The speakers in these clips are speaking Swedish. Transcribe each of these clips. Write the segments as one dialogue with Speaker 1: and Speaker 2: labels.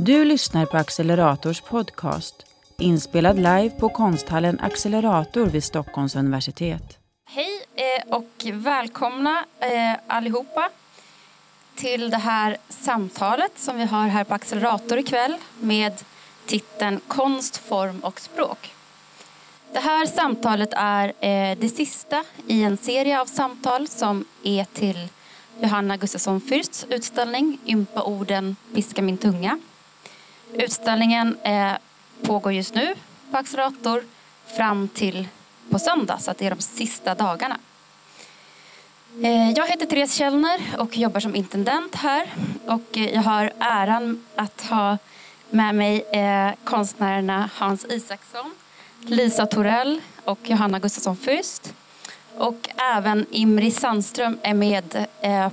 Speaker 1: Du lyssnar på Accelerators podcast, inspelad live på konsthallen Accelerator vid Stockholms universitet.
Speaker 2: Hej eh, och välkomna eh, allihopa till det här samtalet som vi har här på Accelerator ikväll med titeln Konst, form och språk. Det här samtalet är eh, det sista i en serie av samtal som är till Johanna Gustafsson Fürsts utställning Ympa orden, piska min tunga. Utställningen eh, pågår just nu på Accelerator fram till på söndag, så att det är de sista dagarna. Eh, jag heter Therese Källner och jobbar som intendent här. Och eh, jag har äran att ha med mig konstnärerna Hans Isaksson, Lisa Torell och Johanna Gustafsson Fürst. Och även Imri Sandström är med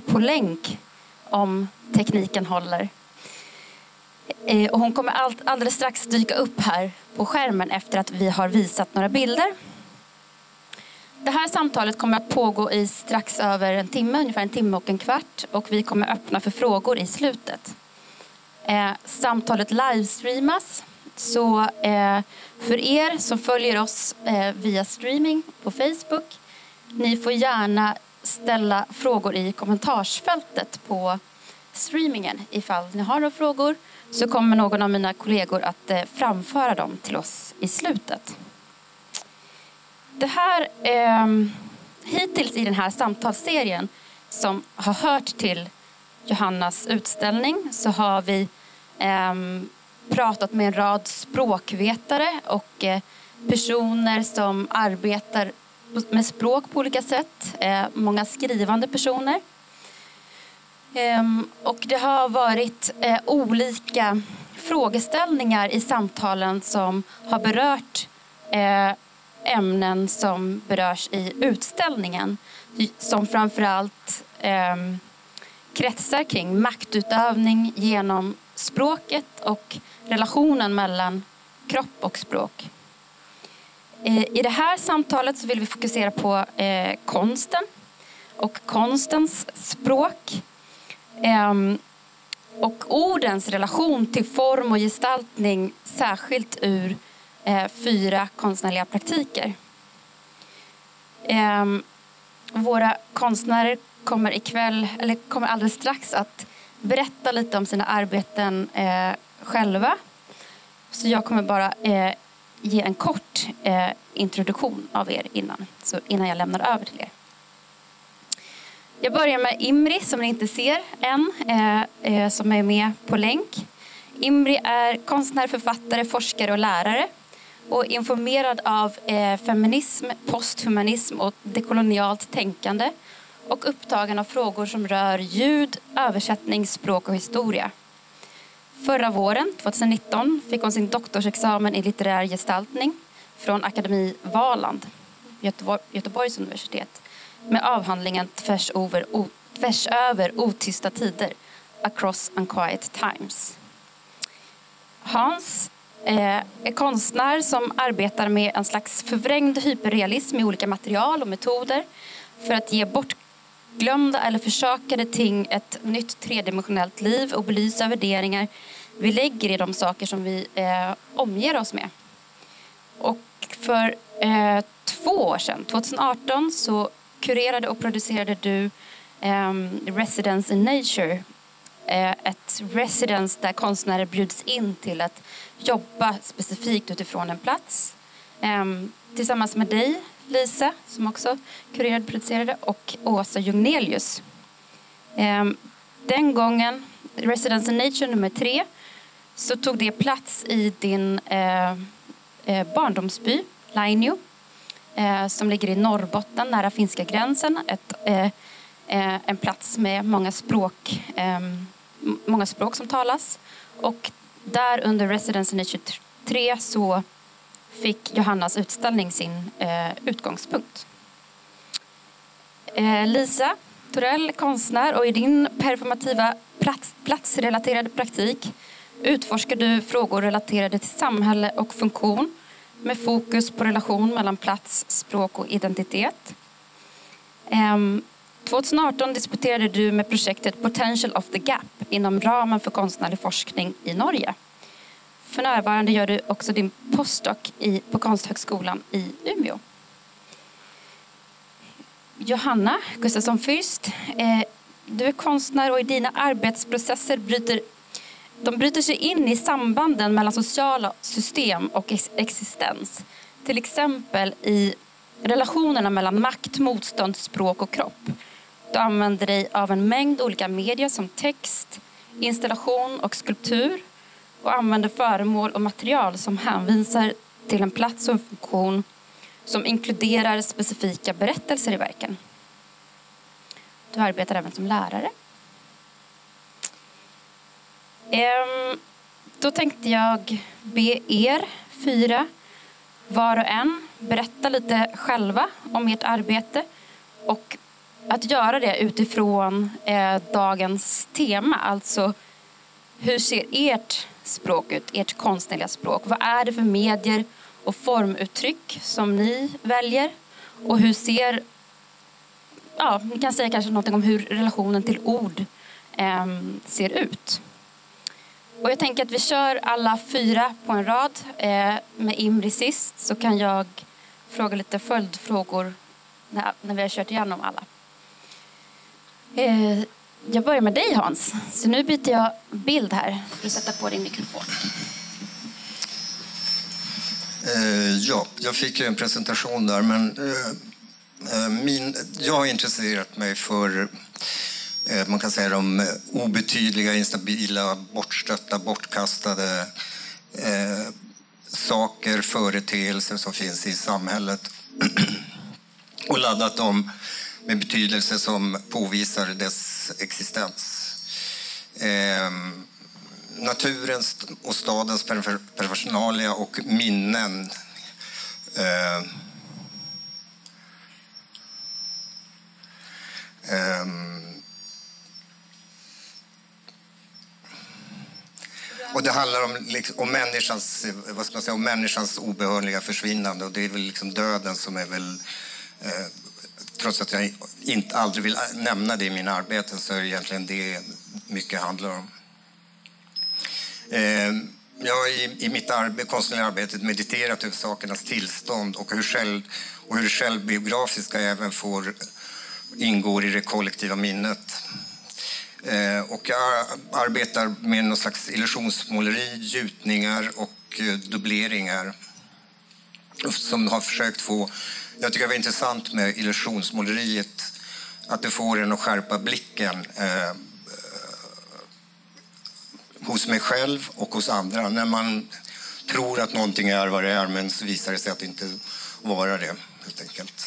Speaker 2: på länk om tekniken håller. Eh, och hon kommer all, alldeles strax dyka upp här på skärmen efter att vi har visat några bilder. Det här samtalet kommer att pågå i strax över en timme, ungefär en timme och en kvart. Och vi kommer öppna för frågor i slutet. Eh, samtalet livestreamas. Så eh, för er som följer oss eh, via streaming på Facebook ni får gärna ställa frågor i kommentarsfältet på streamingen. Ifall ni har några frågor så kommer någon av mina kollegor att eh, framföra dem till oss i slutet. Det här, eh, hittills i den här samtalsserien som har hört till Johannas utställning så har vi eh, pratat med en rad språkvetare och eh, personer som arbetar med språk på olika sätt. Eh, många skrivande personer. Ehm, och det har varit eh, olika frågeställningar i samtalen som har berört eh, ämnen som berörs i utställningen. Som framförallt eh, kretsar kring maktutövning genom språket och relationen mellan kropp och språk. Eh, I det här samtalet så vill vi fokusera på eh, konsten och konstens språk. Um, och ordens relation till form och gestaltning särskilt ur eh, fyra konstnärliga praktiker. Ehm, våra konstnärer kommer ikväll, eller kommer alldeles strax att berätta lite om sina arbeten eh, själva. Så jag kommer bara eh, ge en kort eh, introduktion av er innan, så innan jag lämnar över till er. Jag börjar med Imri som ni inte ser än, eh, eh, som är med på länk. Imri är konstnär, författare, forskare och lärare och informerad av eh, feminism, posthumanism och dekolonialt tänkande och upptagen av frågor som rör ljud, översättning, språk och historia. Förra våren, 2019, fick hon sin doktorsexamen i litterär gestaltning från Akademi Valand, Göteborg, Göteborgs universitet med avhandlingen Tvärs över, o, tvärs över otysta tider, Across Unquiet Times. Hans eh, är konstnär som arbetar med en slags förvrängd hyperrealism i olika material och metoder för att ge bortglömda eller försakade ting ett nytt tredimensionellt liv och belysa värderingar vi lägger i de saker som vi eh, omger oss med. Och för eh, två år sedan, 2018, så kurerade och producerade du um, Residence in Nature. Uh, ett residence där konstnärer bjuds in till att jobba specifikt utifrån en plats. Um, tillsammans med dig, Lisa, som också kurerade och producerade, och Åsa Jungnelius. Um, ehm, den gången, Residence in Nature nummer tre, så tog det plats i din eh, eh, barndomsby, Lainio, Eh, som ligger i Norrbotten nära finska gränsen. Ett, eh, eh en plats med många språk, eh, många språk som talas. Och där under Residence 23 så fick Johannas utställning sin eh, utgångspunkt. Eh, Lisa Torell, konstnär, och i din performativa plats, platsrelaterade praktik utforskar du frågor relaterade till samhälle och funktion med fokus på relation mellan plats, språk och identitet. Ehm, 2018 disputerade du med projektet Potential of the Gap inom ramen för konstnärlig forskning i Norge. För närvarande gör du också din postdoc i, på Konsthögskolan i Umeå. Johanna Gustafsson Fürst, eh, du är konstnär och i dina arbetsprocesser bryter de bryter sig in i sambanden mellan sociala system och existens. Till exempel i relationerna mellan makt, motstånd, språk och kropp. Du använder dig av en mängd olika medier som text, installation och skulptur och använder föremål och material som hänvisar till en plats och en funktion som inkluderar specifika berättelser i verken. Du arbetar även som lärare. Ehm, då tänkte jag be er fyra, var och en, berätta lite själva om ert arbete och att göra det utifrån eh, dagens tema, alltså hur ser ert språk ut, ert konstnärliga språk? Vad är det för medier och formuttryck som ni väljer? Och hur ser, ja, ni kan säga kanske något om hur relationen till ord eh, ser ut. Och jag tänker att vi kör alla fyra på en rad eh, med Imri sist så kan jag fråga lite följdfrågor när, när vi har kört igenom alla. Eh, jag börjar med dig Hans. Så nu byter jag bild här för att sätta på din mikrofon.
Speaker 3: Eh, ja, jag fick ju en presentation där, men eh, eh min, jag har intresserat mig för Eh, man kan säga de eh, obetydliga, instabila, bortstötta, bortkastade eh, saker, företeelser som finns i samhället och laddat dem med betydelse som påvisar dess existens. Eh, naturens och stadens perversionalia och minnen eh, eh, och det handlar om, liksom, om, människans, vad ska man säga, om människans obehörliga försvinnande och det är väl liksom döden som är väl eh, trots att jag inte, aldrig vill nämna det i mina arbeten så är det egentligen det mycket handlar om. Eh, jag har i, i mitt arbe, konstnärliga arbete mediterat över sakernas tillstånd och hur, själv, och hur det självbiografiska även får ingår i det kollektiva minnet. Eh, och jag arbetar med någon slags illusionsmåleri, gjutningar och eh, dubbleringar som har försökt få jag tycker det var intressant med illusionsmåleriet, att det får en att skärpa blicken eh, eh, hos mig själv och hos andra. När man tror att någonting är vad det är, men så visar det sig att det inte vara det, helt enkelt.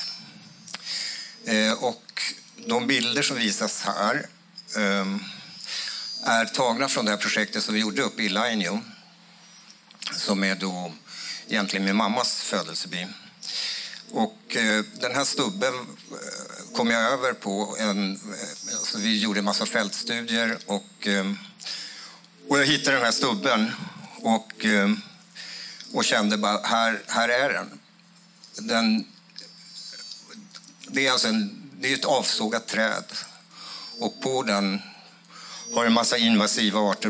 Speaker 3: Eh, och de bilder som visas här Ehm, är tagna från det här projektet som vi gjorde uppe i Lainio, som är då egentligen min mammas födelseby. Och eh, den här stubben eh, kom jag över på en... Eh, alltså vi gjorde en massa fältstudier och, eh, och jag hittade den här stubben och, och kände bara, här, här är den. den det är alltså en, det är ett avsågat träd och på den har en massa invasiva arter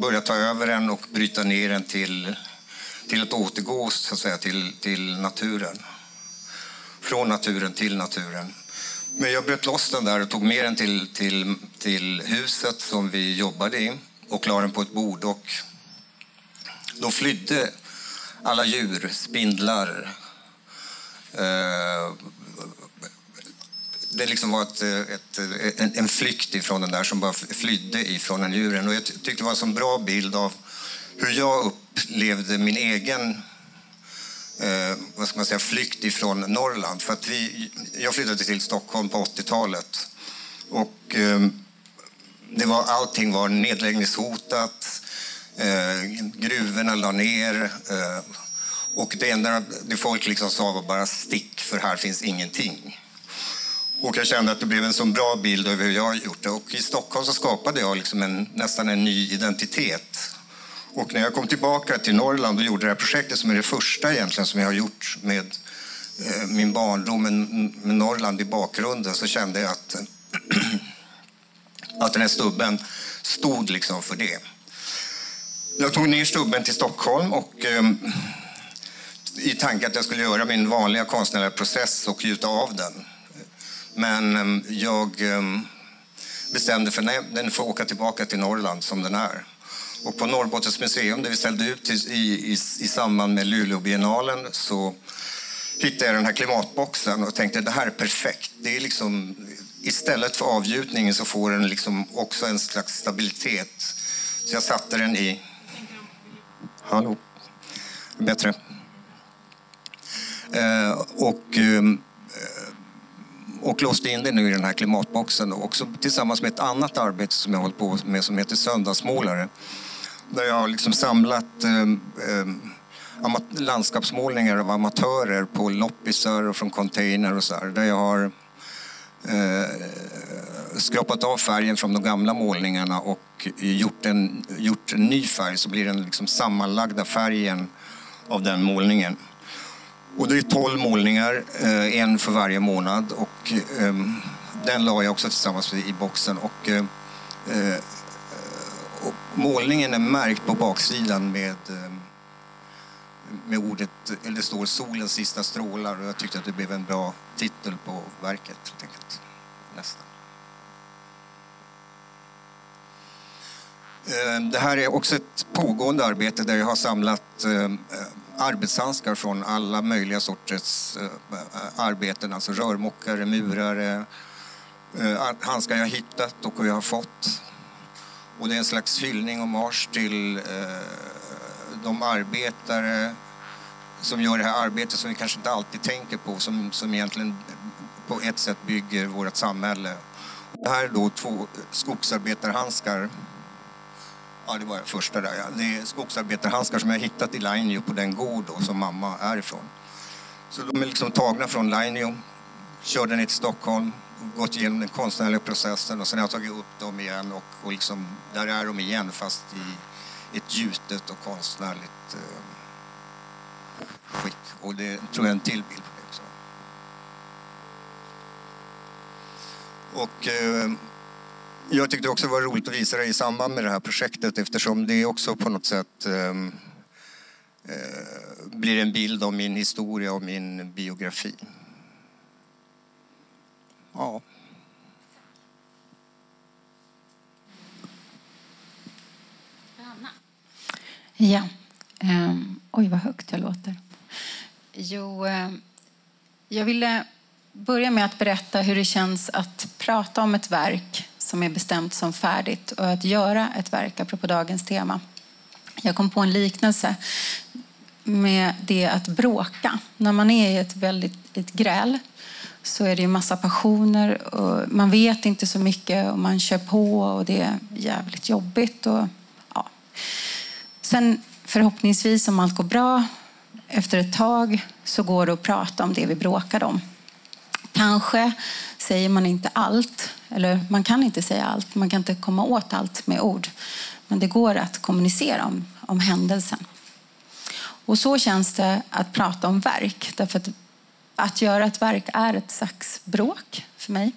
Speaker 3: börjat ta över den och bryta ner den till till att återgå så att säga, till, till naturen. Från naturen till naturen. Men jag bröt loss den där och tog med den till, till, till huset som vi jobbade i och la den på ett bord. Och då flydde alla djur, spindlar. Eh, det liksom var ett, ett, en, en flykt ifrån den där som bara flydde ifrån den djuren. Och jag tyckte det var en så bra bild av hur jag upplevde min egen eh, vad ska man säga, flykt ifrån Norrland. För att vi, jag flyttade till Stockholm på 80-talet. Och, eh, det var, allting var nedläggningshotat. Eh, gruvorna la ner. Eh, och det enda det folk liksom sa var bara stick, för här finns ingenting. Och jag kände att det blev en så bra bild över hur jag har gjort det. Och i Stockholm så skapade jag liksom en, nästan en ny identitet och när jag kom tillbaka till Norrland och gjorde det här projektet som är det första egentligen som jag har gjort med eh, min barndom med Norrland i bakgrunden så kände jag att, att den här stubben stod liksom för det. Jag tog ner stubben till Stockholm och eh, i tanke att jag skulle göra min vanliga konstnärliga process och gjuta av den. Men ehm, jag ehm, bestämde för att den får åka tillbaka till Norrland som den är. Och på Norrbottens museum där vi ställde ut i, i, i samband med Luleåbiennalen så hittade jag den här klimatboxen och tänkte det här är perfekt. Det är liksom, istället för avgjutningen så får den liksom också en slags stabilitet. Så jag satte den i... Hallå? Bättre. Eh, och, eh, och låste in det nu i den här klimatboxen också tillsammans med ett annat arbete som jag hållit på med som heter Söndagsmålare. Där jag har liksom samlat eh, landskapsmålningar av amatörer på loppisar och från container och så där. Där jag har eh, skrapat av färgen från de gamla målningarna och gjort en, gjort en ny färg så blir den liksom sammanlagda färgen av den målningen. Och det är tolv målningar, eh, en för varje månad. Och, ehm, den la jag också tillsammans i boxen. Och, eh, eh, och målningen är märkt på baksidan med, ehm, med ordet, eller det står solens sista strålar. Och jag tyckte att det blev en bra titel på verket. Helt enkelt. Nästan. Ehm, det här är också ett pågående arbete där jag har samlat arbetshandskar från alla möjliga sorters eh, arbeten, alltså rörmokare, murare, eh, handskar jag hittat och jag har fått. Och det är en slags hyllning och marsch till eh, de arbetare som gör det här arbetet som vi kanske inte alltid tänker på, som, som egentligen på ett sätt bygger vårt samhälle. Det här är då två skogsarbetarhandskar Ja, det var första där. Ja. Det är skogsarbetarhandskar som jag hittat i Lainio på den gård då, som mamma är ifrån. Så de är liksom tagna från Lainio, körde ner till Stockholm, gått igenom den konstnärliga processen och sen har jag tagit upp dem igen och, och liksom, där är de igen fast i ett gjutet och konstnärligt eh, skick. Och det tror jag är en till bild på det också. Och eh, jag tyckte också det var roligt att visa det i samband med det här projektet eftersom det också på något sätt ehm, eh, blir en bild av min historia och min biografi. Ja.
Speaker 4: Ja. Um, oj, vad högt jag låter. Jo, um, jag ville börja med att berätta hur det känns att prata om ett verk som är bestämt som färdigt och att göra ett verk, apropå dagens tema. Jag kom på en liknelse med det att bråka. När man är i ett väldigt ett gräl så är det ju massa passioner och man vet inte så mycket och man kör på och det är jävligt jobbigt. Och, ja. Sen förhoppningsvis om allt går bra efter ett tag så går det att prata om det vi bråkade om. Kanske säger man inte allt, eller man kan inte säga allt, man kan inte komma åt allt med ord. Men det går att kommunicera om, om händelsen. Och så känns det att prata om verk. Därför att, att göra ett verk är ett slags bråk för mig.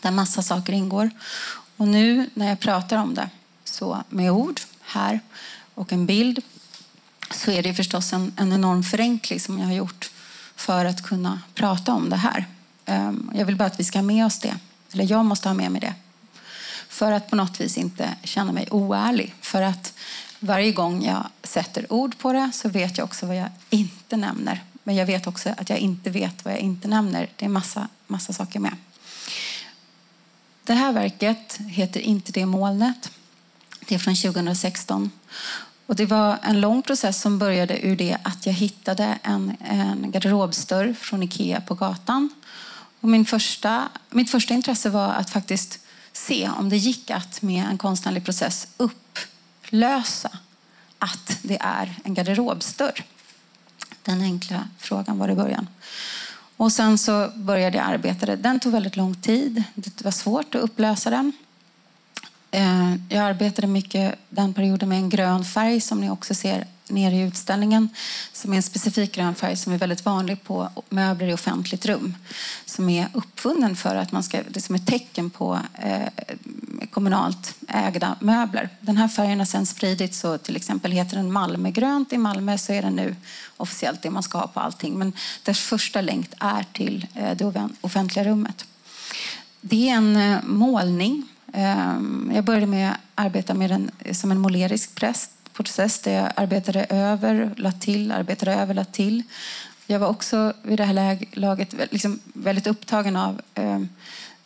Speaker 4: Där massa saker ingår. Och nu när jag pratar om det så med ord här och en bild så är det förstås en, en enorm förenkling som jag har gjort för att kunna prata om det här. Ehm, jag vill bara att vi ska ha med oss det. Eller jag måste ha med mig det. För att på något vis inte känna mig oärlig. För att varje gång jag sätter ord på det så vet jag också vad jag inte nämner. Men jag vet också att jag inte vet vad jag inte nämner. Det är massa, massa saker med. Det här verket heter Inte det molnet. Det är från 2016. Och det var en lång process som började ur det att jag hittade en, en garderobsdörr från Ikea på gatan. Och min första, mitt första intresse var att faktiskt se om det gick att med en konstnärlig process upplösa att det är en garderobsdörr. Den enkla frågan var i början. Och sen så började jag arbeta. Den tog väldigt lång tid. Det var svårt att upplösa den. Eh, jag arbetade mycket den perioden med en grön färg som ni också ser nere i utställningen som är en specifik grön färg som är väldigt vanlig på möbler i offentligt rum. Som är uppfunnen för att man ska, det som ett tecken på eh, kommunalt ägda möbler. Den här färgen har sen spridits så till exempel heter den Malmögrönt i Malmö så är den nu officiellt det man ska ha på allting. Men dess första länk är till eh, det offentliga rummet. Det är en eh, målning. Ehm, jag började med att arbeta med den eh, som en målerisk präst process där jag arbetade över, lade till, arbetade över, lade till. Jag var också vid det här laget liksom väldigt upptagen av eh,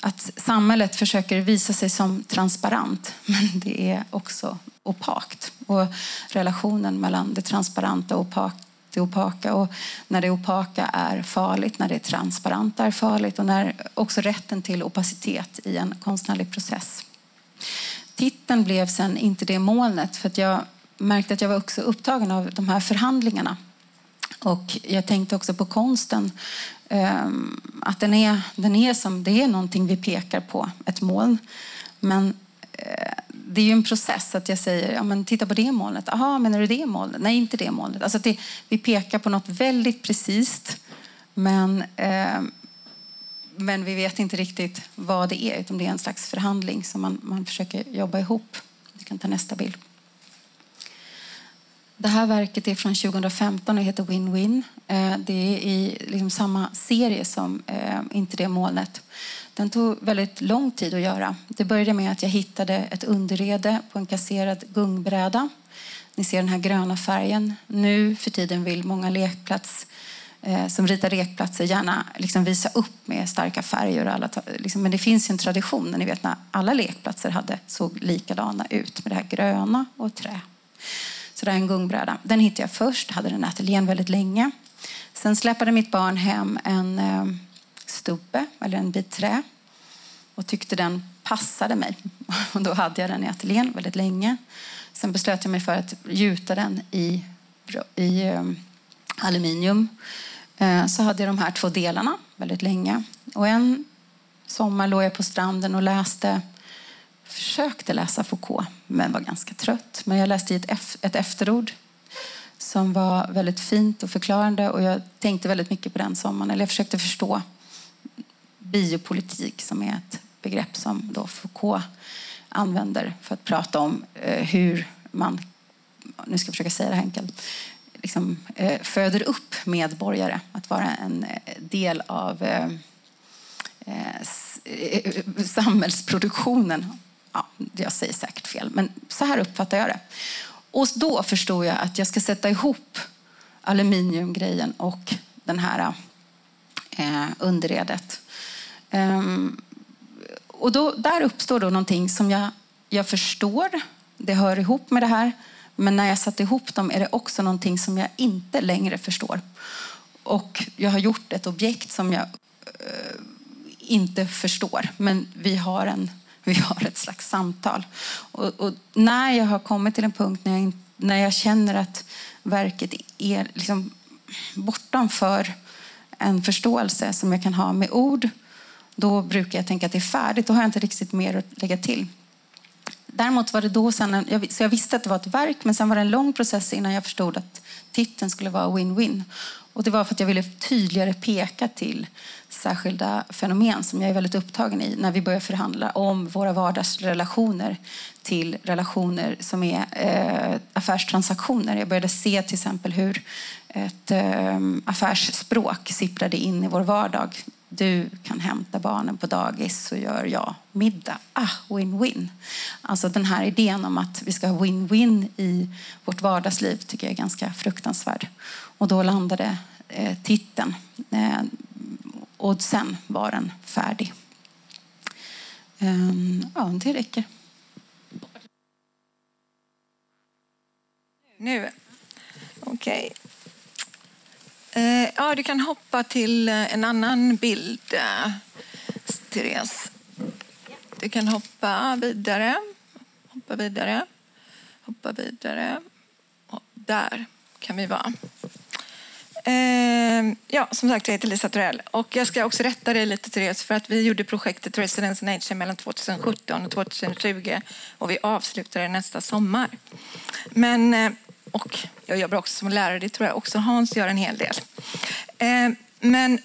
Speaker 4: att samhället försöker visa sig som transparent, men det är också opakt. Och relationen mellan det transparenta och opakt det opaka. Och när det opaka är farligt, när det transparenta är farligt och när också rätten till opacitet i en konstnärlig process. Titeln blev sen inte det molnet för att jag märkte att jag var också upptagen av de här förhandlingarna. Och jag tänkte också på konsten. Ehm, att den är, den är som, det är någonting vi pekar på, ett moln. Men eh, det är ju en process att jag säger, ja, men titta på det molnet. Jaha, menar du det molnet? Nej, inte det molnet. Alltså det, vi pekar på något väldigt precis, men, eh, men vi vet inte riktigt vad det är. Utan det är en slags förhandling som man, man försöker jobba ihop. Vi kan ta nästa bild. Det här verket är från 2015 och heter Win-Win. Eh, det är i liksom samma serie som eh, Inte det molnet. Den tog väldigt lång tid att göra. Det började med att jag hittade ett underrede på en kasserad gungbräda. Ni ser den här gröna färgen. Nu för tiden vill många lekplats eh, som ritar lekplatser gärna liksom visa upp med starka färger. Och alla, liksom, men det finns en tradition, ni vet när alla lekplatser hade, såg likadana ut med det här gröna och trä. Så det är en gungbräda. Den hittade jag först, hade den ateljén väldigt länge. Sen släpade mitt barn hem en eh, stubbe, eller en bit trä, och tyckte den passade mig. Och då hade jag den i ateljén väldigt länge. Sen beslöt jag mig för att gjuta den i, i eh, aluminium. Eh, så hade jag de här två delarna väldigt länge. Och en sommar låg jag på stranden och läste försökte läsa Foucault, men var ganska trött. Men jag läste ett, ett efterord som var väldigt fint och förklarande och jag tänkte väldigt mycket på den sommaren. Eller jag försökte förstå biopolitik som är ett begrepp som då Foucault använder för att prata om eh, hur man, nu ska jag försöka säga det här enkelt, liksom, eh, föder upp medborgare att vara en eh, del av samhällsproduktionen ja, jag säger säkert fel, men så här uppfattar jag det. Och då förstod jag att jag ska sätta ihop aluminiumgrejen och den här eh, underredet. Ehm, och då, där uppstår då någonting som jag, jag förstår. Det hör ihop med det här. Men när jag satte ihop dem är det också någonting som jag inte längre förstår. Och jag har gjort ett objekt som jag eh, inte förstår. Men vi har en vi har ett slags samtal. Och, och, när jag har kommit till en punkt när jag, när jag känner att verket är liksom bortanför en förståelse som jag kan ha med ord, då brukar jag tänka att det är färdigt. Då har jag inte riktigt mer att lägga till. Däremot var det då sen, så jag visste att det var ett verk, men sen var det en lång process innan jag förstod att titeln skulle vara win-win. Och det var för att jag ville tydligare peka till särskilda fenomen som jag är väldigt upptagen i när vi börjar förhandla om våra vardagsrelationer till relationer som är eh, affärstransaktioner. Jag började se till exempel hur ett eh, affärsspråk sipprade in i vår vardag. Du kan hämta barnen på dagis så gör jag middag. Ah, win-win. Alltså den här idén om att vi ska ha win-win i vårt vardagsliv tycker jag är ganska fruktansvärd. Och då landade eh, titeln. Eh, och sen var den färdig. Um, ja, det räcker.
Speaker 5: Nu. Okej. Okay. Eh, ja, du kan hoppa till eh, en annan bild, eh, Therese. Du kan hoppa vidare. Hoppa vidare. Hoppa vidare. Och där kan vi vara. Ja, som sagt, jag heter Lisa Torell. Och jag ska också rätta dig lite, Therese, för att vi gjorde projektet Residence Nature mellan 2017 och 2020 och vi avslutar det nästa sommar. Men och jag jobbar också som lärare, det tror jag också Hans gör en hel del. Eh, men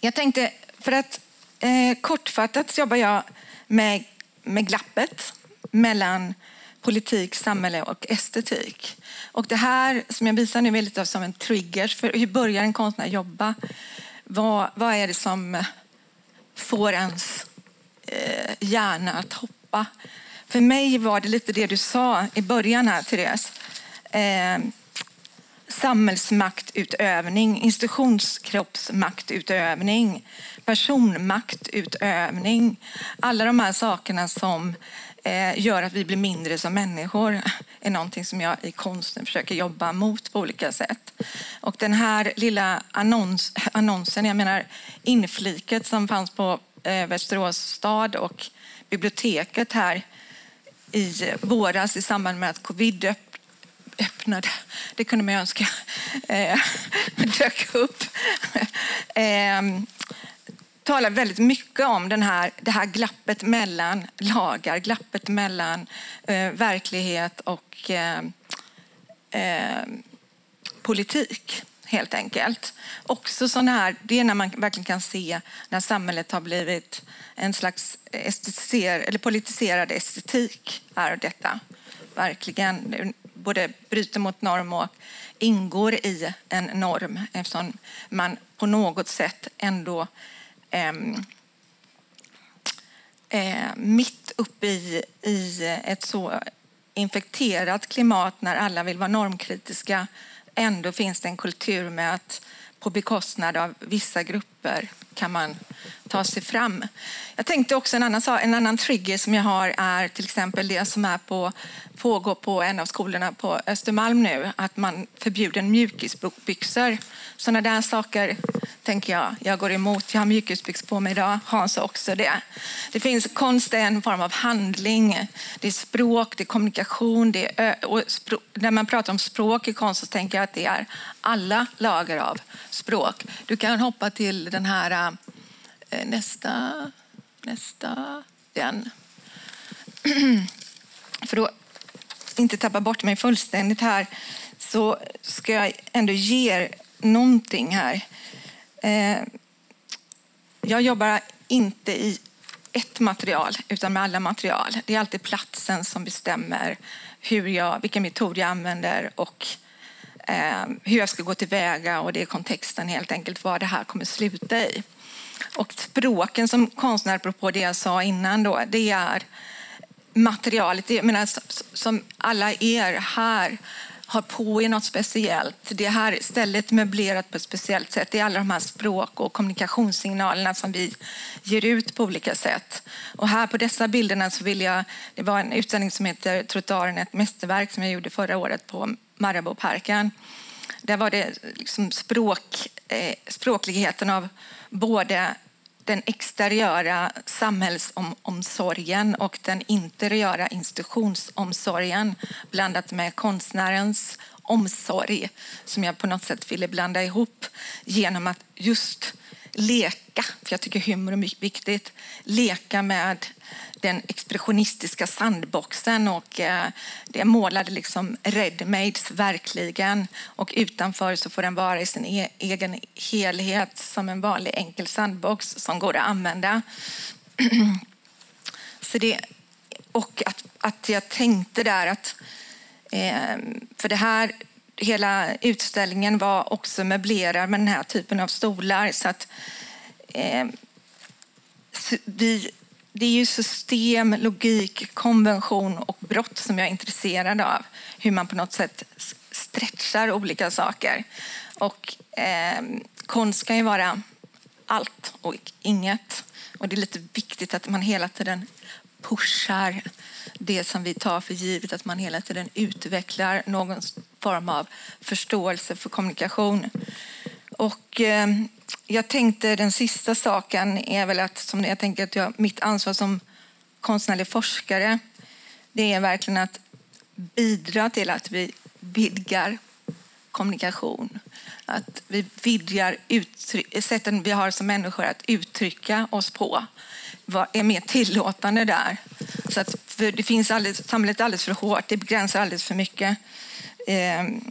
Speaker 5: jag tänkte, för att eh, kortfattat jobbar jag med, med glappet mellan politik, samhälle och estetik. Och det här som jag visar nu är lite som en trigger för hur börjar en konstnär jobba? Vad, vad är det som får ens eh, hjärna att hoppa? För mig var det lite det du sa i början här, Therese. Eh, samhällsmaktutövning, institutionskroppsmaktutövning, personmaktutövning. Alla de här sakerna som eh, gör att vi blir mindre som människor är någonting som jag i konsten försöker jobba mot på olika sätt. Och den här lilla annons, annonsen, jag menar infliket som fanns på eh, Västerås stad och biblioteket här i våras i samband med att covid öppnade, det kunde man ju önska, eh, dök upp. Eh, talar väldigt mycket om den här, det här glappet mellan lagar, glappet mellan eh, verklighet och eh, eh, politik, helt enkelt. Också sån här, det är när man verkligen kan se när samhället har blivit en slags estetiser, eller politiserad estetik. är detta. Verkligen både bryter mot norm och ingår i en norm eftersom man på något sätt ändå eh, eh, mitt uppe i, i ett så infekterat klimat när alla vill vara normkritiska ändå finns det en kultur med att på bekostnad av vissa grupper kan man ta sig fram. Jag tänkte också en annan, en annan trigger som jag har är till exempel det som är på, pågår på en av skolorna på Östermalm nu, att man förbjuder mjukisbyxor. Sådana där saker tänker jag, jag går emot. Jag har mjukisbyxor på mig idag, Hans också det. Det finns konst är en form av handling, det är språk, det är kommunikation. Det är, och språk, när man pratar om språk i konst så tänker jag att det är alla lager av språk. Du kan hoppa till den här äh, nästa, nästa, den. För att inte tappa bort mig fullständigt här så ska jag ändå ge er någonting här. Eh, jag jobbar inte i ett material, utan med alla material. Det är alltid platsen som bestämmer hur jag, vilken metod jag använder och eh, hur jag ska gå tillväga. Och det är kontexten helt enkelt, vad det här kommer sluta i. Och språken som konstnär, apropå det jag sa innan, då, det är materialet. Jag menar, som alla er här har på er något speciellt. Det här stället möblerat på ett speciellt sätt. Det är alla de här språk och kommunikationssignalerna som vi ger ut på olika sätt. Och här på dessa bilderna så vill jag, det var en utställning som heter Trottoaren, ett mästerverk som jag gjorde förra året på Marabouparken. Där var det liksom språk, eh, språkligheten av både den exteriöra samhällsomsorgen och den interiöra institutionsomsorgen blandat med konstnärens omsorg som jag på något sätt ville blanda ihop genom att just leka, för jag tycker humor är viktigt, leka med den expressionistiska sandboxen och eh, det målade liksom Redmaids verkligen och utanför så får den vara i sin e egen helhet som en vanlig enkel sandbox som går att använda. så det, och att, att jag tänkte där att eh, för det här hela utställningen var också möblerad med den här typen av stolar så att eh, vi det är ju system, logik, konvention och brott som jag är intresserad av. Hur man på något sätt stretchar olika saker. Och eh, konst kan ju vara allt och inget. Och det är lite viktigt att man hela tiden pushar det som vi tar för givet, att man hela tiden utvecklar någon form av förståelse för kommunikation. Och eh, jag tänkte den sista saken är väl att som jag tänker att jag, mitt ansvar som konstnärlig forskare det är verkligen att bidra till att vi vidgar kommunikation. Att vi vidgar sätten vi har som människor att uttrycka oss på. Vad är mer tillåtande där? Så att, för det finns alldeles, samhället är alldeles för hårt, det begränsar alldeles för mycket. Ehm,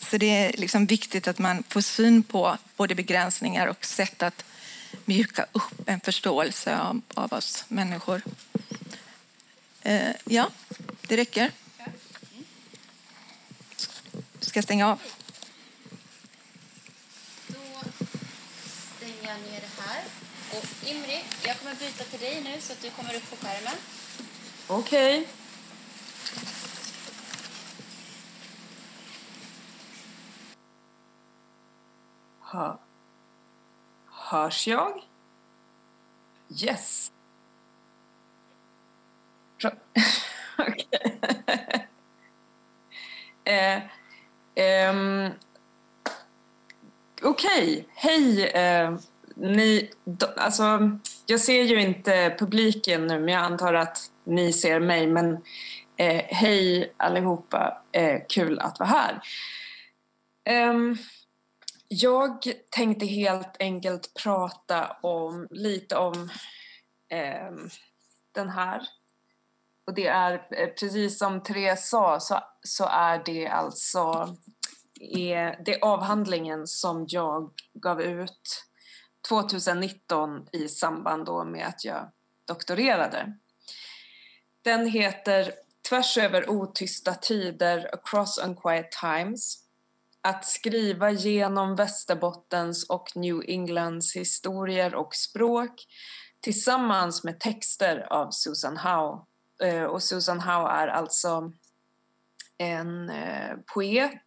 Speaker 5: så det är liksom viktigt att man får syn på både begränsningar och sätt att mjuka upp en förståelse av, av oss människor. Eh, ja, det räcker. Ska jag stänga av?
Speaker 2: Jag ner det här. Och Imri, jag kommer byta till dig nu så att du kommer upp på skärmen.
Speaker 6: Okej. Hör. Hörs jag? Yes. Okej. eh, ehm, Okej, hej. Eh, ni, do, alltså, jag ser ju inte publiken nu, men jag antar att ni ser mig. Men eh, hej allihopa, eh, kul att vara här. Ehm, jag tänkte helt enkelt prata om lite om eh, den här. Och det är eh, precis som Therese sa så, så är det alltså är det avhandlingen som jag gav ut 2019 i samband då med att jag doktorerade. Den heter Tvärs över otysta tider, Across Unquiet Times. Att skriva genom Västerbottens och New Englands historier och språk tillsammans med texter av Susan Howe. Eh, och Susan Howe är alltså en eh, poet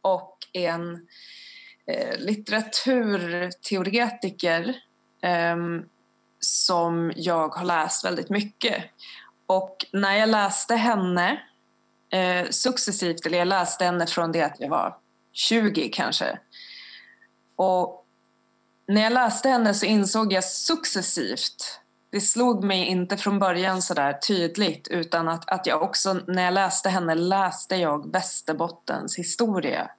Speaker 6: och en eh, litteraturteoretiker ehm, som jag har läst väldigt mycket. Och när jag läste henne successivt, eller jag läste henne från det att jag var 20 kanske. Och när jag läste henne så insåg jag successivt, det slog mig inte från början så där tydligt utan att, att jag också, när jag läste henne läste jag Västerbottens historia.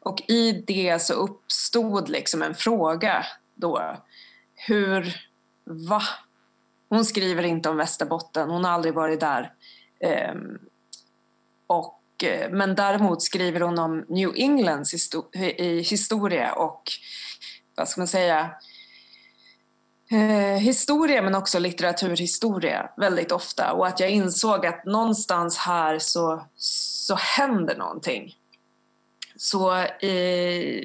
Speaker 6: Och i det så uppstod liksom en fråga då. Hur, va? Hon skriver inte om Västerbotten, hon har aldrig varit där. Um, och, Eh, men däremot skriver hon om New Englands histo- i historia och vad ska man säga eh, historia men också litteraturhistoria väldigt ofta och att jag insåg att någonstans här så, så händer någonting. Så eh,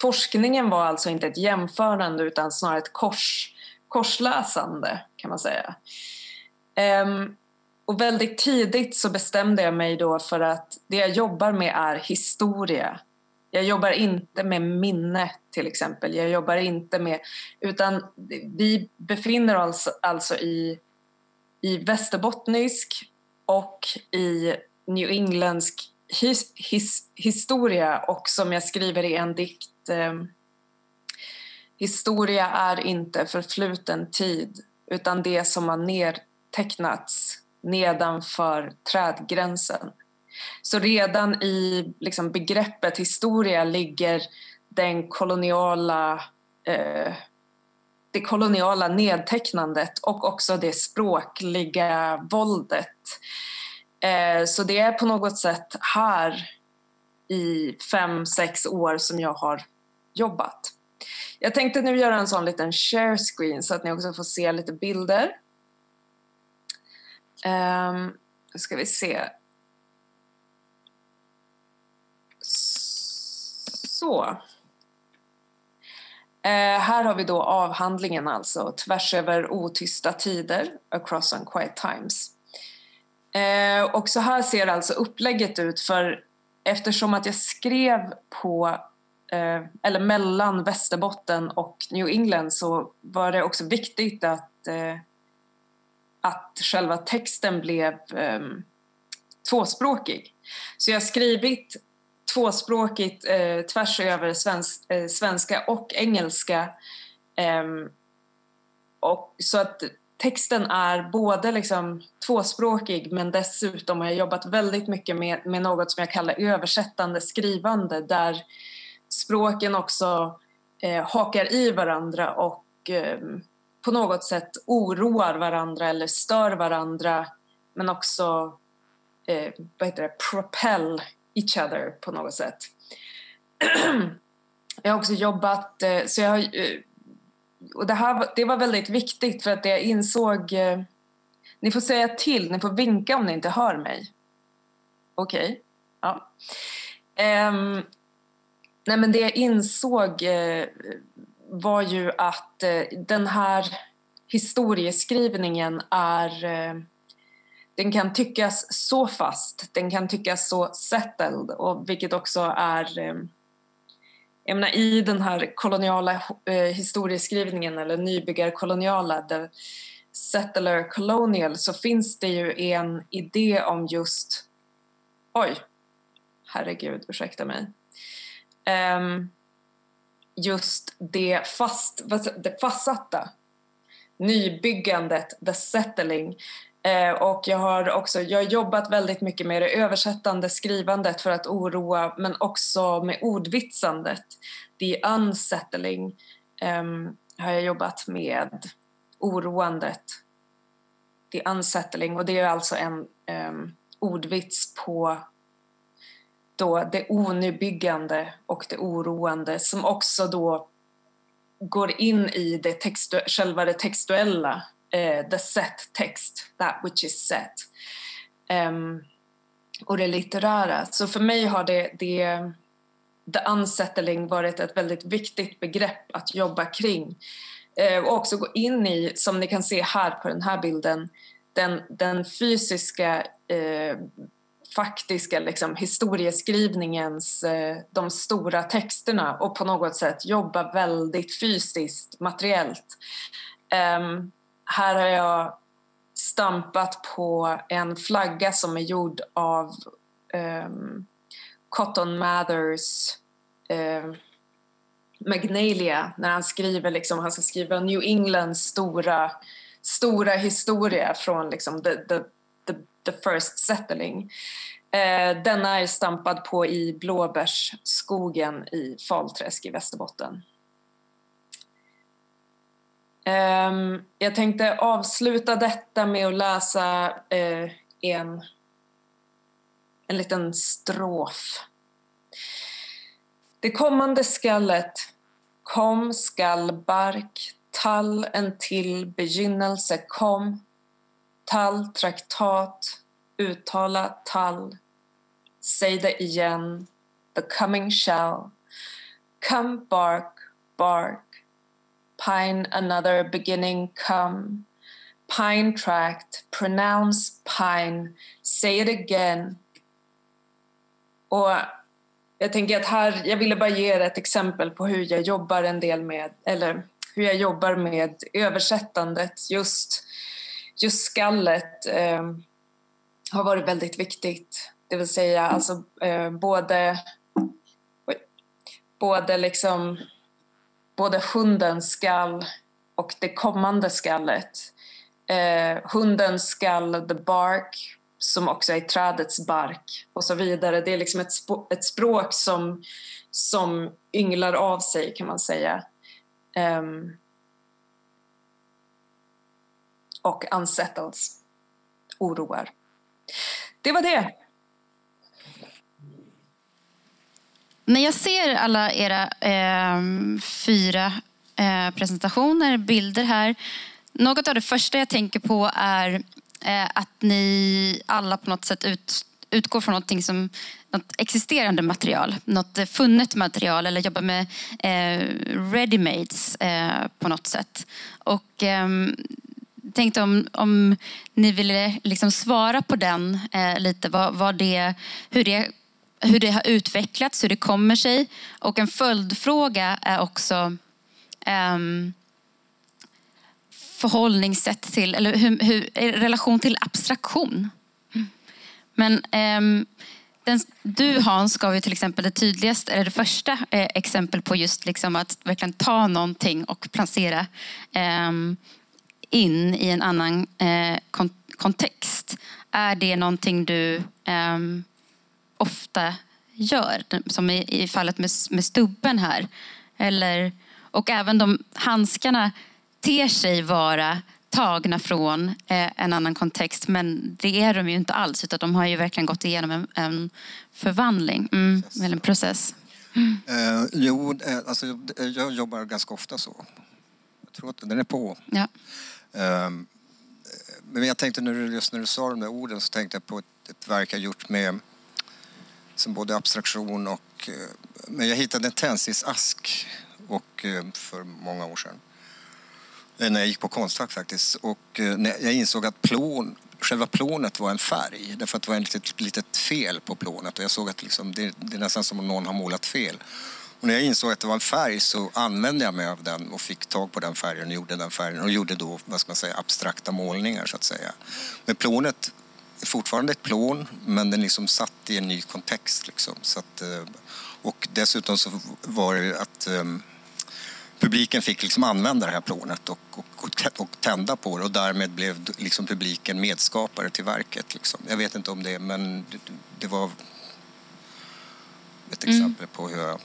Speaker 6: forskningen var alltså inte ett jämförande utan snarare ett kors, korsläsande kan man säga. Eh, och väldigt tidigt så bestämde jag mig då för att det jag jobbar med är historia. Jag jobbar inte med minne till exempel. Jag jobbar inte med, utan vi befinner oss alltså i, i västerbottnisk och i New Englandsk his, his, historia och som jag skriver i en dikt eh, Historia är inte förfluten tid utan det som har nedtecknats nedanför trädgränsen. Så redan i liksom, begreppet historia ligger den koloniala, eh, det koloniala nedtecknandet och också det språkliga våldet. Eh, så det är på något sätt här i fem, sex år som jag har jobbat. Jag tänkte nu göra en sån liten share screen så att ni också får se lite bilder. Um, nu ska vi se. Så. Eh, här har vi då avhandlingen alltså, Tvärs över otysta tider, Across Unquiet Times. Eh, och så här ser alltså upplägget ut för eftersom att jag skrev på eh, eller mellan Västerbotten och New England så var det också viktigt att, eh, att själva texten blev eh, tvåspråkig. Så jag har skrivit tvåspråkigt eh, tvärs över svensk, eh, svenska och engelska. Ehm, och så att texten är både liksom tvåspråkig men dessutom har jag jobbat väldigt mycket med, med något som jag kallar översättande skrivande där språken också eh, hakar i varandra och eh, på något sätt oroar varandra eller stör varandra men också eh, vad heter det, propel each other på något sätt. jag har också jobbat, eh, så jag har, eh, och det, här, det var väldigt viktigt för att jag insåg, eh, ni får säga till, ni får vinka om ni inte hör mig. Okej, okay. ja. Um, nej men det jag insåg eh, var ju att eh, den här historieskrivningen är eh, den kan tyckas så fast, den kan tyckas så settled och vilket också är eh, jag menar, i den här koloniala historieskrivningen eller nybyggarkoloniala, the settler colonial, så finns det ju en idé om just, oj, herregud, ursäkta mig, um, just det, fast, det fastsatta, nybyggandet, the settling, Eh, och jag har också jag har jobbat väldigt mycket med det översättande skrivandet för att oroa men också med ordvitsandet. The unsettling eh, har jag jobbat med oroandet. The unsettling och det är alltså en eh, ordvits på då det onybyggande och det oroande som också då går in i det textu själva det textuella eh, the set text, that which is set. Um, och det litterära. Så för mig har det, det the unsettling varit ett väldigt viktigt begrepp att jobba kring. Eh, och också gå in i, som ni kan se här på den här bilden, den, den fysiska eh, faktiska liksom, historieskrivningens eh, de stora texterna och på något sätt jobba väldigt fysiskt, materiellt. Um, här har jag stampat på en flagga som är gjord av um, Cotton Mathers uh, Magnalia när han skriver liksom, han ska skriva New Englands stora, stora historia från liksom the, the, the, the first settling. Eh, denna är stampad på i blåbärsskogen i Falträsk i Västerbotten. Eh, jag tänkte avsluta detta med att läsa eh, en, en liten strof. Det kommande skallet kom skall bark, tall en till begynnelse kom, tall traktat, uttala tall, säg det igen, the coming shall, come bark, bark, pine another beginning come. Pine tract, pronounce pine, say it again. Och jag tänker att här, jag ville bara ge er ett exempel på hur jag jobbar en del med, eller hur jag jobbar med översättandet. Just, just skallet eh, har varit väldigt viktigt. Det vill säga alltså eh, både, oj, både liksom både hundens skall och det kommande skallet. Eh, hundens skall, the bark, som också är trädets bark och så vidare. Det är liksom ett, ett språk som, som ynglar av sig kan man säga. Um, och unsettles, oroar. Det var det.
Speaker 2: När jag ser alla era eh, fyra eh, presentationer, bilder här. Något av det första jag tänker på är eh, att ni alla på något sätt ut, utgår från något som något existerande material, något funnet material eller jobbar med eh, readymades eh, på något sätt. Och eh, tänkte om, om ni ville liksom svara på den eh, lite, vad, vad det, hur det hur det har utvecklats, hur det kommer sig. Och en följdfråga är också um, förhållningssätt till, eller hur, hur, relation till abstraktion. Men um, den, du Hans gav ju till exempel det tydligaste, eller det första eh, exempel på just liksom att verkligen ta någonting och placera eh, in i en annan eh, kontext. Är det någonting du eh, ofta gör, som i, i fallet med, med stubben här. Eller, och även de handskarna ter sig vara tagna från eh, en annan kontext men det är de ju inte alls utan de har ju verkligen gått igenom en, en förvandling, mm, eller en process.
Speaker 3: Mm. Eh, jo, eh, alltså, jag jobbar ganska ofta så. Jag tror att den är på.
Speaker 2: Ja.
Speaker 3: Ehm, men jag tänkte när du, just när du sa de där orden så tänkte jag på ett, ett verk jag gjort med som både abstraktion och... Eh, men jag hittade en tensisask och, eh, för många år sedan. Eh, när jag gick på Konstfack faktiskt. Och jag insåg att plån, själva plånet var en färg. Därför att det var ett litet, litet fel på plånet. Och jag såg att liksom, det, det är nästan som om någon har målat fel. Och när jag insåg att det var en färg så använde jag mig av den och fick tag på den färgen och gjorde den färgen och gjorde då, vad ska man säga, abstrakta målningar så att säga. Men plånet är fortfarande ett plån men den liksom satt i en ny kontext liksom. Så att, eh, och dessutom så var det att um, publiken fick liksom använda det här plånet och, och, och, tända på det och därmed blev liksom publiken medskapare till verket. Liksom. Jag vet inte om det, men det, det var ett mm. exempel mm. på hur jag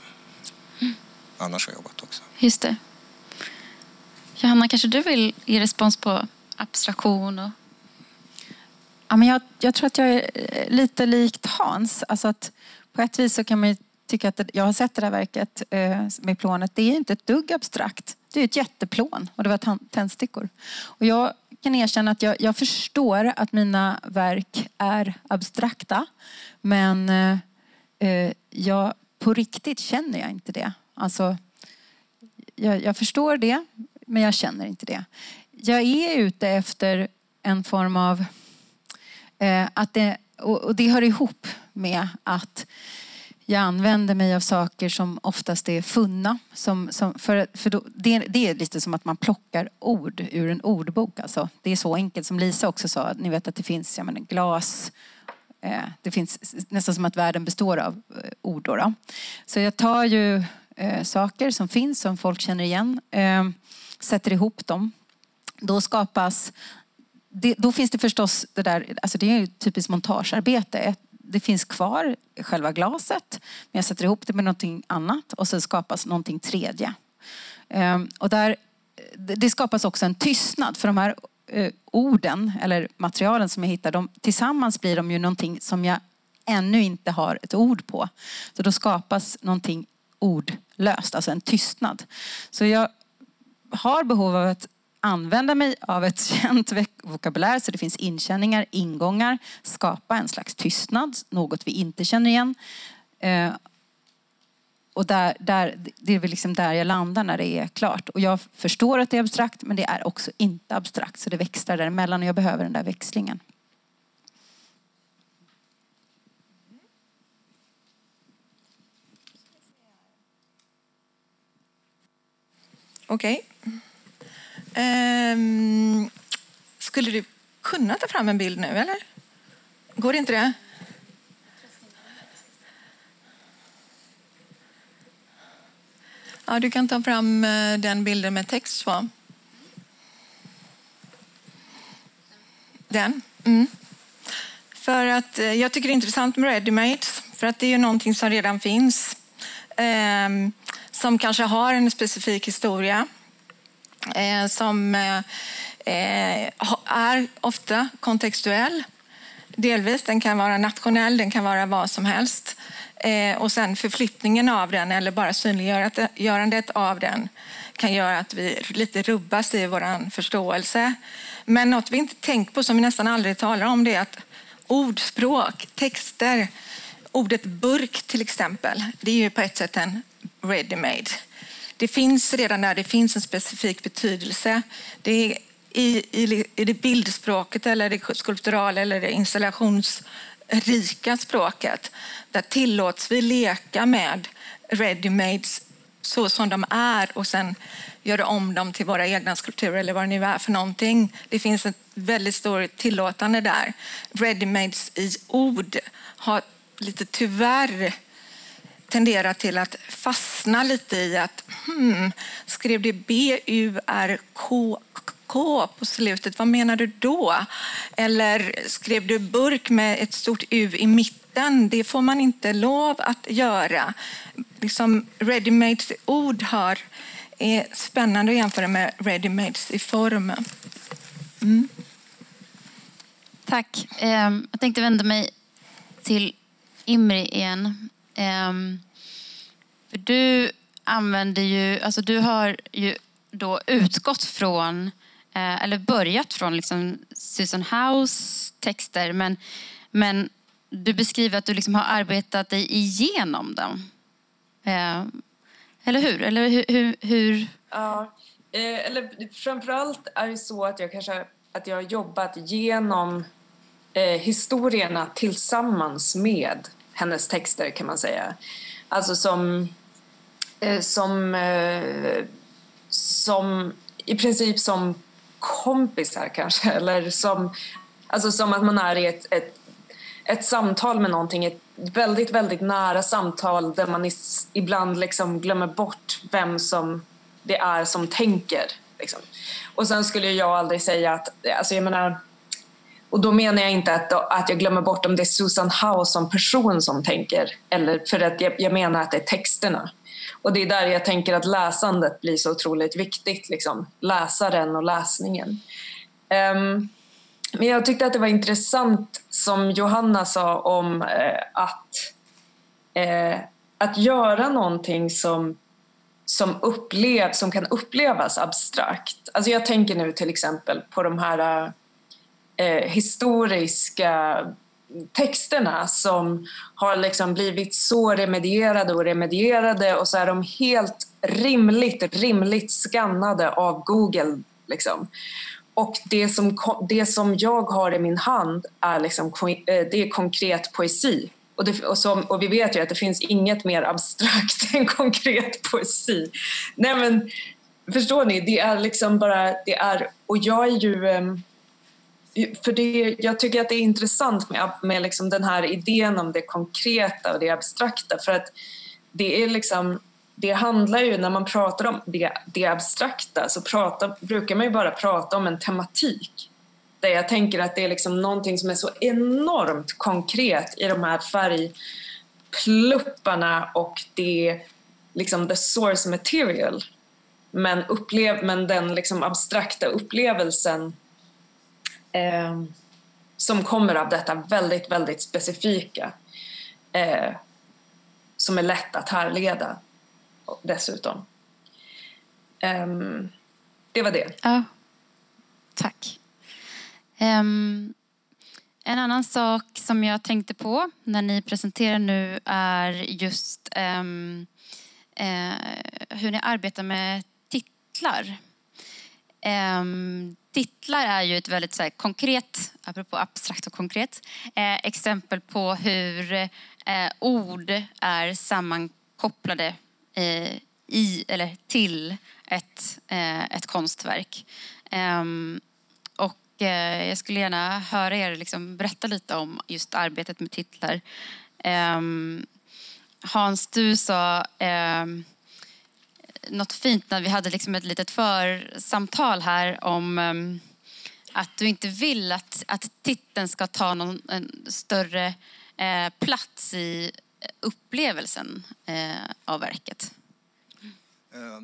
Speaker 3: annars har jobbat också.
Speaker 2: Just det. Johanna, kanske du vill ge respons på abstraktion? Och...
Speaker 4: Ja, men jag, jag tror att jag är eh, lite likt Hans. Alltså att på ett vis så kan man tycka att jag har sett det där verket eh, med plånet. Det är inte ett dugg abstrakt. Det är ett jätteplån och det var tändstickor. Och jag kan erkänna att jag, jag förstår att mina verk är abstrakta. Men eh, eh jag, på riktigt känner jag inte det. Alltså, jag, jag förstår det, men jag känner inte det. Jag är ute efter en form av... Eh, att det, och det hör ihop med att jag använder mig av saker som oftast är funna. Som, som för, för då, det, det, är lite som att man plockar ord ur en ordbok. Alltså. Det är så enkelt som Lisa också sa. Ni vet att det finns menar, glas, eh, det finns nästan som att världen består av eh, ord. Då, då. Så jag tar ju eh, saker som finns, som folk känner igen, eh, sätter ihop dem. Då skapas det, då finns det förstås det där, alltså det är ju typiskt montagearbete. Det finns kvar själva glaset, men jag sätter ihop det med någonting annat och så skapas någonting tredje. Eh, och där, det skapas också en tystnad för de här eh, orden eller materialen som jag hittar, de, tillsammans blir de ju någonting som jag ännu inte har ett ord på. Så då skapas någonting ordlöst, alltså en tystnad. Så jag har behov av att använda mig av ett känt vokabulär så det finns inkänningar, ingångar, skapa en slags tystnad, något vi inte känner igen. Eh, och där, där, det är väl liksom där jag landar när det är klart. Och jag förstår att det är abstrakt men det är också inte abstrakt så det växlar däremellan och jag behöver den där växlingen.
Speaker 5: Okej. Okay. Um, skulle du kunna ta fram en bild nu, eller? Går inte det? Ja, du kan ta fram eh, den bilden med text på. Den. Mm. För att eh, jag tycker det är intressant med readymates, för att det är ju någonting som redan finns. Eh, som kanske har en specifik historia. Eh, som eh, eh är ofta kontextuell. Delvis. Den kan vara nationell, den kan vara vad som helst. Eh, och sen förflyttningen av den eller bara synliggörandet av den kan göra att vi lite rubbas i vår förståelse. Men något vi inte tänker på, som vi nästan aldrig talar om, det är att ordspråk, texter, ordet burk till exempel, det är ju på ett sätt en ready-made. Det finns redan där, det finns en specifik betydelse. Det är i, i, i det bildspråket eller det skulpturala eller det installationsrika språket. Där tillåts vi leka med ready-mades så som de är och sen göra om dem till våra egna skulpturer eller vad det nu är för någonting. Det finns ett väldigt stort tillåtande där. Ready-mades i ord har lite tyvärr tenderar till att fastna lite i att hmm, skrev det B-U-R-K K på slutet, vad menar du då? Eller skrev du burk med ett stort U i mitten? Det får man inte lov att göra. Liksom readymades ord har, är spännande att jämföra med readymades i form. Mm.
Speaker 2: Tack. Ehm, jag tänkte vända mig till Imri igen. Ehm, för du använder ju, alltså du har ju då utgått från, eh, eller börjat från liksom Susan House texter, men, men du beskriver att du liksom har arbetat dig igenom dem. Ehm, eller hur? Eller hur? hur, hur?
Speaker 6: Ja, eh, eller framförallt är det så att jag kanske att jag har jobbat genom eh, historierna tillsammans med hennes texter kan man säga. Alltså som, eh, som, eh, som i princip som kompisar kanske eller som, alltså som att man är i ett, ett, ett samtal med någonting, ett väldigt, väldigt nära samtal där man is, ibland liksom glömmer bort vem som det är som tänker. Liksom. Och sen skulle jag aldrig säga att, alltså jag menar, och då menar jag inte att, att jag glömmer bort om det är Susan Howe som person som tänker, eller för att jag, jag menar att det är texterna. Och det är där jag tänker att läsandet blir så otroligt viktigt, liksom. läsaren och läsningen. Um, men jag tyckte att det var intressant som Johanna sa om eh, att, eh, att göra någonting som, som, upplev, som kan upplevas abstrakt. Alltså jag tänker nu till exempel på de här eh, eh, historiska texterna som har liksom blivit så remedierade och remedierade och så är de helt rimligt, rimligt skannade av Google. Liksom. Och det som, det som jag har i min hand är, liksom, eh, det är konkret poesi. Och, det, och, som, och, vi vet ju att det finns inget mer abstrakt än konkret poesi. Nej men, förstår ni? Det är liksom bara, det är, och jag är ju ehm, för det, jag tycker att det är intressant med, med liksom den här idén om det konkreta och det abstrakta för att det är liksom det handlar ju, när man pratar om det, det abstrakta så pratar, brukar man ju bara prata om en tematik. Där jag tänker att det är liksom någonting som är så enormt konkret i de här färgplupparna och det liksom the source material. Men, upplev, men den liksom abstrakta upplevelsen eh, som kommer av detta väldigt, väldigt specifika eh, som är lätt att härleda dessutom. Um, det var det.
Speaker 2: Ja, tack. Um, en annan sak som jag tänkte på när ni presenterar nu är just um, uh, hur ni arbetar med titlar. Um, titlar är ju ett väldigt så här, konkret, apropå abstrakt och konkret, eh, exempel på hur eh, ord är sammankopplade eh, i, eller till ett, eh, ett konstverk. Ehm, och eh, jag skulle gärna höra er liksom berätta lite om just arbetet med titlar. Ehm, Hans, du sa något fint när vi hade liksom ett litet församtal här om ehm, att du inte vill att, att titeln ska ta någon en större eh, plats i upplevelsen eh, av verket?
Speaker 3: Eh,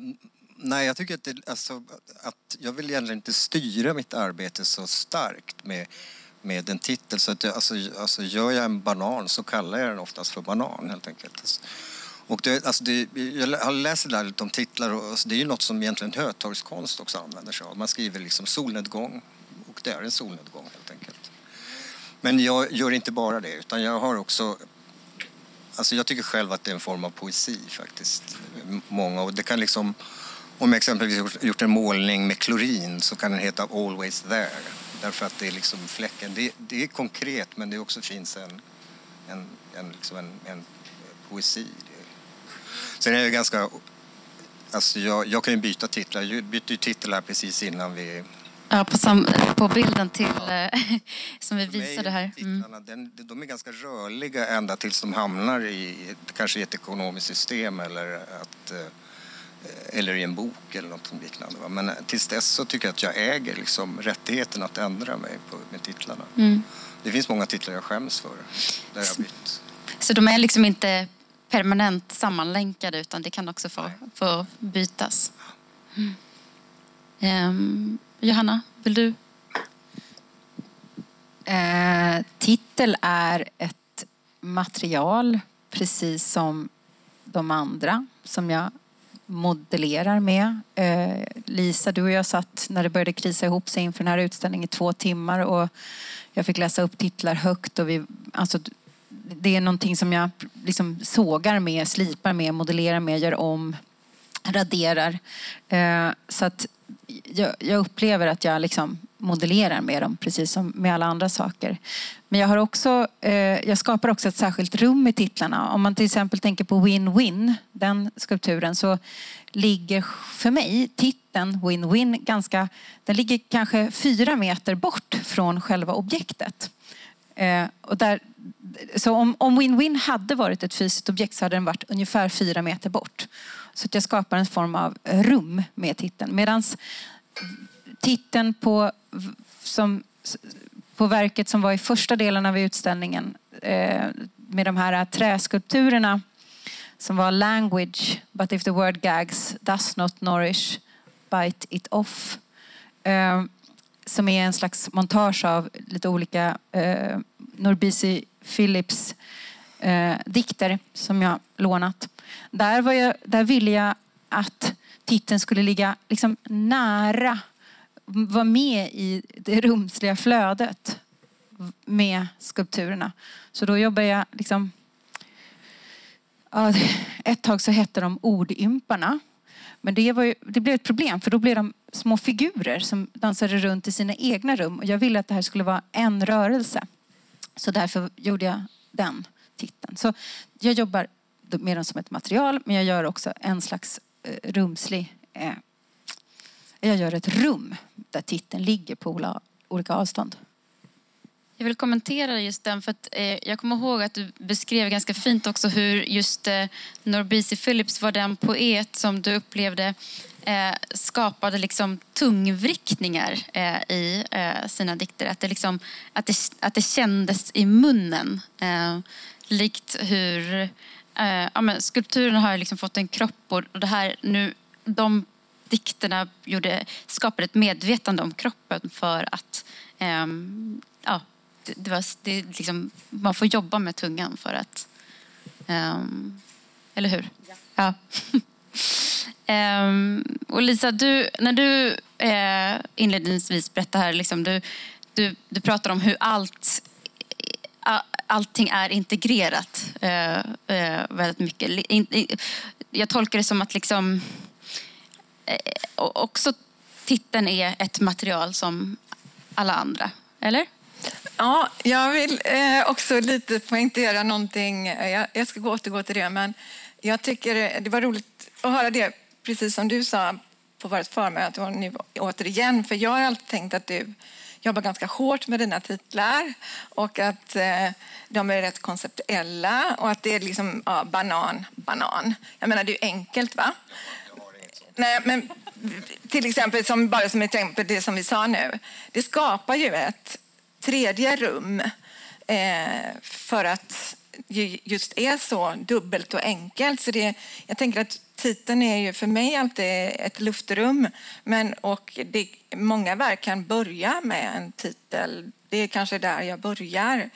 Speaker 3: nej, jag tycker att, det, alltså, att jag vill egentligen inte styra mitt arbete så starkt med, med en titel. Så att jag, alltså, alltså, gör jag en banan så kallar jag den oftast för banan helt enkelt. Och det, alltså det, jag har läst där lite om titlar och alltså det är ju något som egentligen hötorgskonst också använder sig av. Man skriver liksom solnedgång och det är en solnedgång helt enkelt. Men jag gör inte bara det utan jag har också Alltså jag tycker själv att det är en form av poesi faktiskt. Många, och det kan liksom, om jag exempelvis gjort en målning med klorin så kan den heta Always there. Därför att det är liksom fläcken. Det, det är konkret men det också finns en, en, en, liksom en, en poesi. Sen är det ganska... Alltså jag, jag kan ju byta titlar. Jag bytte ju titel här precis innan vi
Speaker 2: Ja, på, sam, på bilden till, eh, som vi visade här.
Speaker 3: Mm. Den, de är ganska rörliga ända tills de hamnar i kanske i ett ekonomiskt system eller, att, eh, eller i en bok eller något liknande. Men tills dess så tycker jag att jag äger liksom rättigheten att ändra mig på, med titlarna. Mm. Det finns många titlar jag skäms för. Där jag bytt.
Speaker 2: Så de är liksom inte permanent sammanlänkade utan det kan också få, få bytas? Mm. Um. Johanna, vill du
Speaker 4: Eh, titel är ett material precis som de andra som jag modellerar med. Eh, Lisa, du och jag satt när det började krisa ihop sig inför den här utställningen i två timmar och jag fick läsa upp titlar högt. Och vi, alltså, det är någonting som jag liksom sågar med, slipar med, modellerar med, gör om, raderar. Eh, så att jag, jag upplever att jag liksom modellerar med dem precis som med alla andra saker. Men jag, har också, eh, jag skapar också ett särskilt rum i titlarna. Om man till exempel tänker på Win-Win, den skulpturen, så ligger för mig titeln Win-Win ganska, den ligger kanske fyra meter bort från själva objektet. Eh, och där, så om, om Win-Win hade varit ett fysiskt objekt så hade den varit ungefär fyra meter bort. Så att jag skapar en form av rum med titeln. Medan titeln på, som, på verket som var i första delen av utställningen eh, med de här träskulpturerna som var Language, but if the word gags does not nourish, bite it off. Eh, som är en slags montage av lite olika eh, Norbisi Philips eh, dikter som jag lånat. Där, var jag, där ville jag att titeln skulle ligga liksom nära, vara med i det rumsliga flödet med skulpturerna. Så då jobbar jag liksom... Ja, ett tag så hette de Ordymparna. Men det, var ju, det blev ett problem för då blev de små figurer som dansade runt i sina egna rum. Och jag ville att det här skulle vara en rörelse. Så därför gjorde jag den titeln. Så jag jobbar med den som ett material men jag gör också en slags eh, rumslig... Eh, jag gör ett rum där titeln ligger på olika avstånd.
Speaker 2: Jag vill kommentera just den för att eh, jag kommer ihåg att du beskrev ganska fint också hur just eh, Norbisi Phillips var den poet som du upplevde eh, skapade liksom tungvrickningar eh, i eh, sina dikter. Att det, liksom, att, det, att det kändes i munnen. Eh, likt hur ja, men skulpturerna har liksom fått en kropp och det här nu, de dikterna gjorde, skapade ett medvetande om kroppen för att um, ja, det, det var, det liksom, man får jobba med tungan för att... Um, eller hur? Ja. ja. um, och Lisa, du, när du eh, inledningsvis berättade här, liksom, du, du, du pratar om hur allt eh, allting är integrerat eh, eh, väldigt mycket. Jag tolkar det som att liksom, eh, också titeln är ett material som alla andra, eller?
Speaker 5: Ja, jag vill eh, också lite poängtera någonting. Jag, jag ska återgå till det, men jag tycker det var roligt att höra det, precis som du sa på vårt förmöte och nu återigen, för jag har alltid tänkt att du jobbar ganska hårt med dina titlar och att eh, de är rätt konceptuella och att det är liksom ja, banan, banan. Jag menar, det är ju enkelt, va? Nej, men till exempel, som, bara som exempel, det som vi sa nu. Det skapar ju ett tredje rum eh, för att just är så dubbelt och enkelt. Så det, jag tänker att titeln är ju för mig alltid ett luftrum. Men, och det, många verk kan börja med en titel. Det är kanske där jag börjar.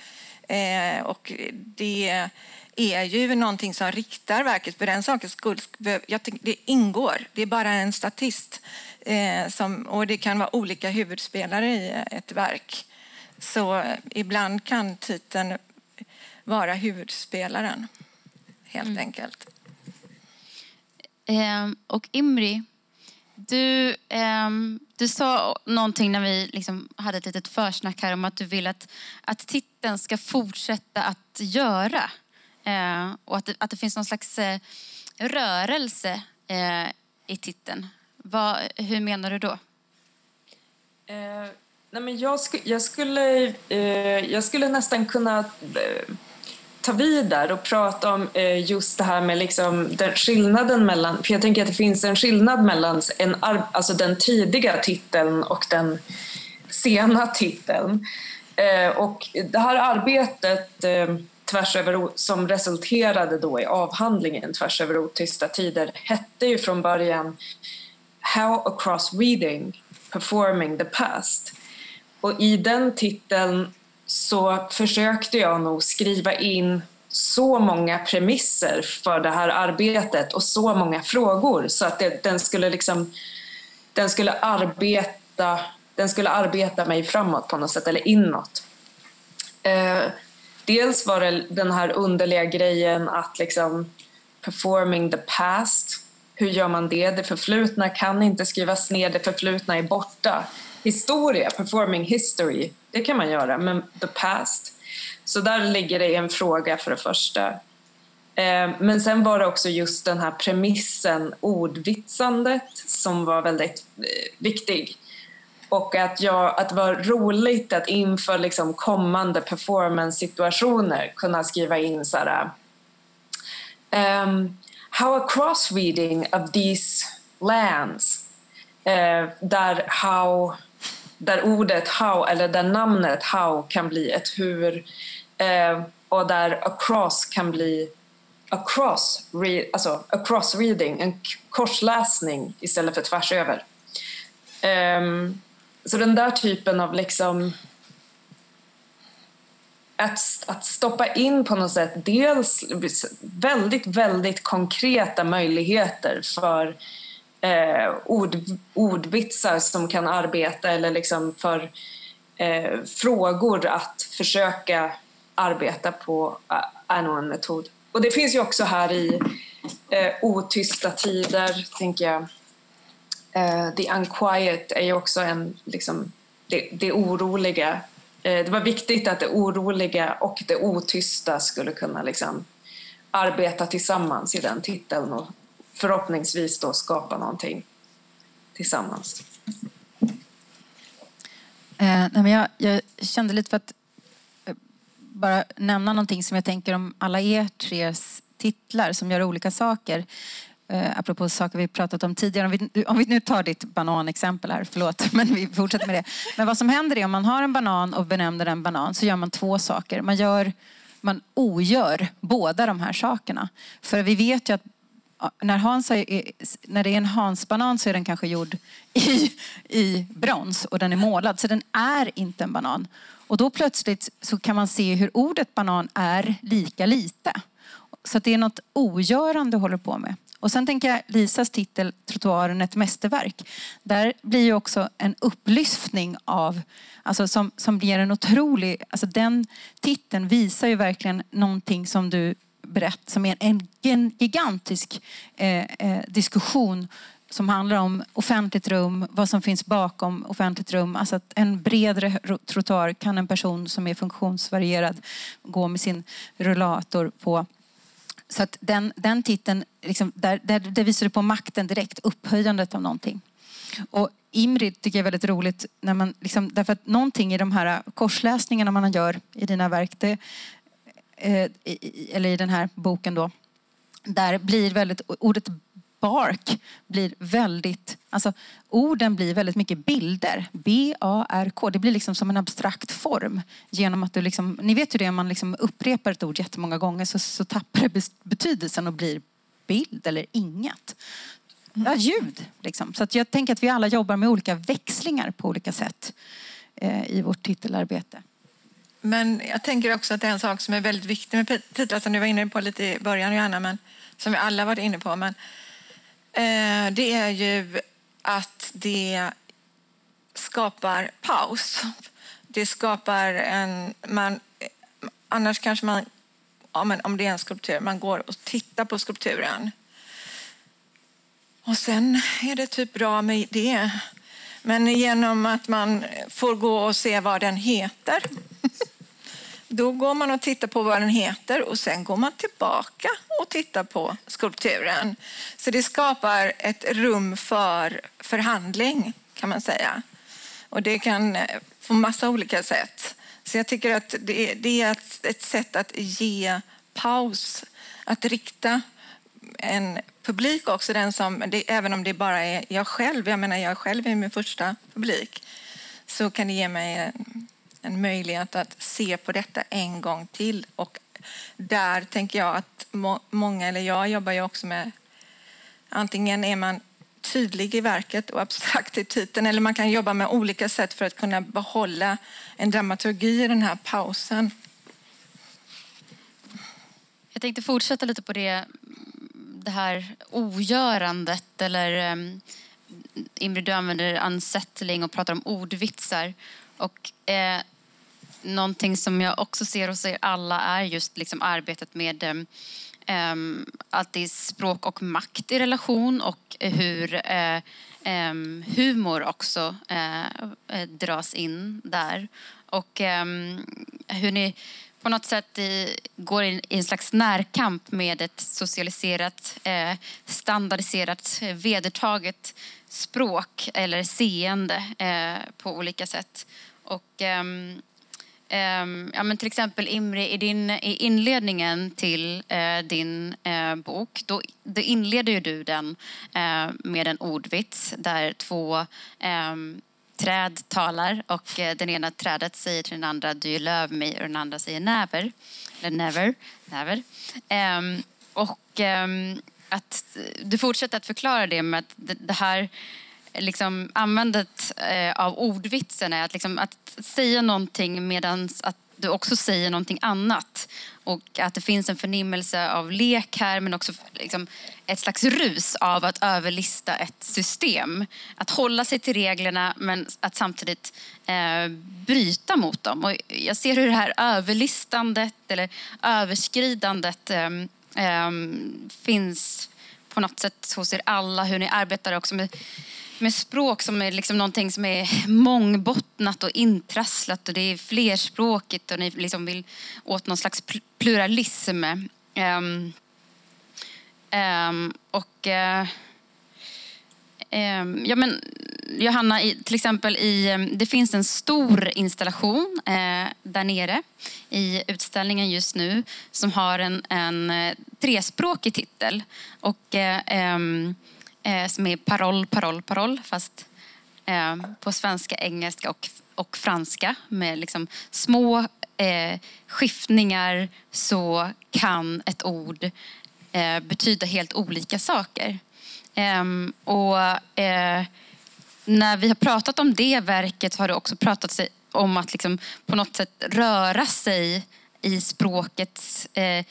Speaker 5: Eh, och det är ju någonting som riktar verket. För den sakens skull, jag det ingår. Det är bara en statist. Eh, som, och det kan vara olika huvudspelare i ett verk. Så ibland kan titeln vara huvudspelaren, helt mm. enkelt.
Speaker 2: Eh, och Imri, du, eh, du sa någonting när vi liksom hade ett litet försnack här om att du vill att, att titeln ska fortsätta att göra. Eh, och att det, att det finns någon slags eh, rörelse eh, i titeln. Vad, hur menar du då?
Speaker 6: Eh, nej men jag, sku, jag, skulle, eh, jag skulle nästan kunna eh, ta vid där och prata om eh, just det här med liksom den skillnaden mellan, för jag tänker att det finns en skillnad mellan en, alltså den tidiga titeln och den sena titeln. Eh, och det här arbetet eh, tvärs över, som resulterade då i avhandlingen Tvärs över otysta tider hette ju från början How across reading performing the past. Och i den titeln så försökte jag nog skriva in så många premisser för det här arbetet och så många frågor så att det, den skulle liksom den skulle arbeta den skulle arbeta mig framåt på något sätt, eller inåt. Eh, dels var det den här underliga grejen att liksom performing the past. Hur gör man det? Det förflutna kan inte skrivas ner, det förflutna är borta. Historia, performing history, det kan man göra, men the past. Så där ligger det en fråga för det första. Eh, men sen var det också just den här premissen, ordvitsandet, som var väldigt eh, viktig. Och att, jag, att det var roligt att inför liksom kommande performance-situationer kunna skriva in så här um, How a cross-reading of these lands uh, där, how, där ordet how, eller där namnet how kan bli ett hur eh, och där across kan bli across, re, alltså across reading, en korsläsning istället för tvärs över. Um, så den där typen av liksom att, att stoppa in på något sätt dels väldigt, väldigt konkreta möjligheter för eh, ord, ordvitsar som kan arbeta eller liksom för eh, frågor att försöka arbeta på eh, en metod. Och det finns ju också här i eh, Otysta tider, tänker jag, Eh, the Unquiet är ju också en, liksom, det, det oroliga. Eh, det var viktigt att det oroliga och det otysta skulle kunna liksom, arbeta tillsammans i den titeln och förhoppningsvis då skapa någonting tillsammans.
Speaker 4: Eh, nej, men jag, jag, kände lite för att eh, bara nämna någonting som jag tänker om alla er tres titlar som gör olika saker eh, apropå saker vi pratat om tidigare. Om vi, om vi nu tar ditt bananexempel här, förlåt, men vi fortsätter med det. Men vad som händer är om man har en banan och benämner den banan så gör man två saker. Man, gör, man ogör båda de här sakerna. För vi vet ju att när, Hans är, när det är en Hansbanan så är den kanske gjord i, i brons och den är målad så den är inte en banan. Och då plötsligt så kan man se hur ordet banan är lika lite. Så det är något ogörande håller på med. Och sen tänker jag Lisas titel Trottoaren ett mästerverk. Där blir ju också en upplyftning av, alltså som, som blir en otrolig, alltså den titeln visar ju verkligen någonting som du berättar, som är en, en gigantisk eh, eh, diskussion som handlar om offentligt rum, vad som finns bakom offentligt rum. Alltså att en bredare trottoar kan en person som är funktionsvarierad gå med sin rullator på så att den, den titeln, liksom, där, där, där visar du på makten direkt, upphöjandet av någonting. Och Imrid tycker jag är väldigt roligt, när man liksom, därför att någonting i de här korsläsningarna man gör i dina verk, det, eh, eller i den här boken då, där blir väldigt, ordet bark blir väldigt, alltså orden blir väldigt mycket bilder. B-A-R-K, det blir liksom som en abstrakt form. Genom att du liksom, ni vet ju det, om man liksom upprepar ett ord jättemånga gånger så, så tappar det betydelsen och blir bild eller inget. Ja, ljud liksom. Så att jag tänker att vi alla jobbar med olika växlingar på olika sätt eh, i vårt titelarbete.
Speaker 5: Men jag tänker också att det är en sak som är väldigt viktig med titlar som du var inne på lite i början Johanna, men som vi alla varit inne på. Men Eh, det är ju att det skapar paus. Det skapar en... Man, annars kanske man, ja, men om det är en skulptur, man går och tittar på skulpturen. Och sen är det typ bra med det. Men genom att man får gå och se vad den heter då går man och tittar på vad den heter och sen går man tillbaka och tittar på skulpturen. Så det skapar ett rum för förhandling kan man säga. Och det kan eh, på massa olika sätt. Så jag tycker att det är ett sätt att ge paus, att rikta en publik också, den som, även om det bara är jag själv, jag menar jag själv är min första publik, så kan det ge mig en en möjlighet att se på detta en gång till. Och där tänker jag att må många, eller jag jobbar ju också med, antingen är man tydlig i verket och abstrakt i titeln. Eller man kan jobba med olika sätt för att kunna behålla en dramaturgi i den här pausen.
Speaker 2: Jag tänkte fortsätta lite på det, det här ogörandet eller ehm, um, Imre, du använder unsettling och pratar om ordvitsar. Och eh, någonting som jag också ser hos er alla är just liksom arbetet med um, det är språk och makt i relation och hur uh, um, humor också uh, dras in där. Och um, hur ni på något sätt i, går in i en slags närkamp med ett socialiserat, eh, standardiserat, vedertaget språk eller seende på olika sätt. Och eh, Ehm, ja, men till exempel Imre, i, din, i inledningen till eh, din eh, bok, då, då inleder ju du den eh, med en ordvits där två ehm, träd talar och eh, den ena trädet säger till den andra du löv mig och den andra säger näver. Eller never. never. Ehm, och att eh, du fortsätter att förklara det med att det, det här liksom, användandet eh, av ordvitsen är att, liksom, att säga någonting medan att du också säger någonting annat. Och att det finns en förnimmelse av lek här men också liksom ett slags rus av att överlista ett system. Att hålla sig till reglerna men att samtidigt eh, bryta mot dem. Och jag ser hur det här överlistandet eller överskridandet eh, eh, finns på något sätt hos er alla. Hur ni arbetar också med med språk som är liksom någonting som är mångbottnat och intrasslat och det är flerspråkigt och ni liksom vill åt någon slags pluralism. Um, um, och uh, um, ja, men Johanna, till exempel i, det finns en stor installation eh, där nere i utställningen just nu som har en, en eh, trespråkig titel. Och, eh, eh, som är paroll, paroll, paroll fast eh, på svenska, engelska och, och franska med liksom små eh, skiftningar så kan ett ord eh, betyda helt olika saker. Ehm, och eh, när vi har pratat om det verket har det också pratat om att liksom på något sätt röra sig i språkets eh,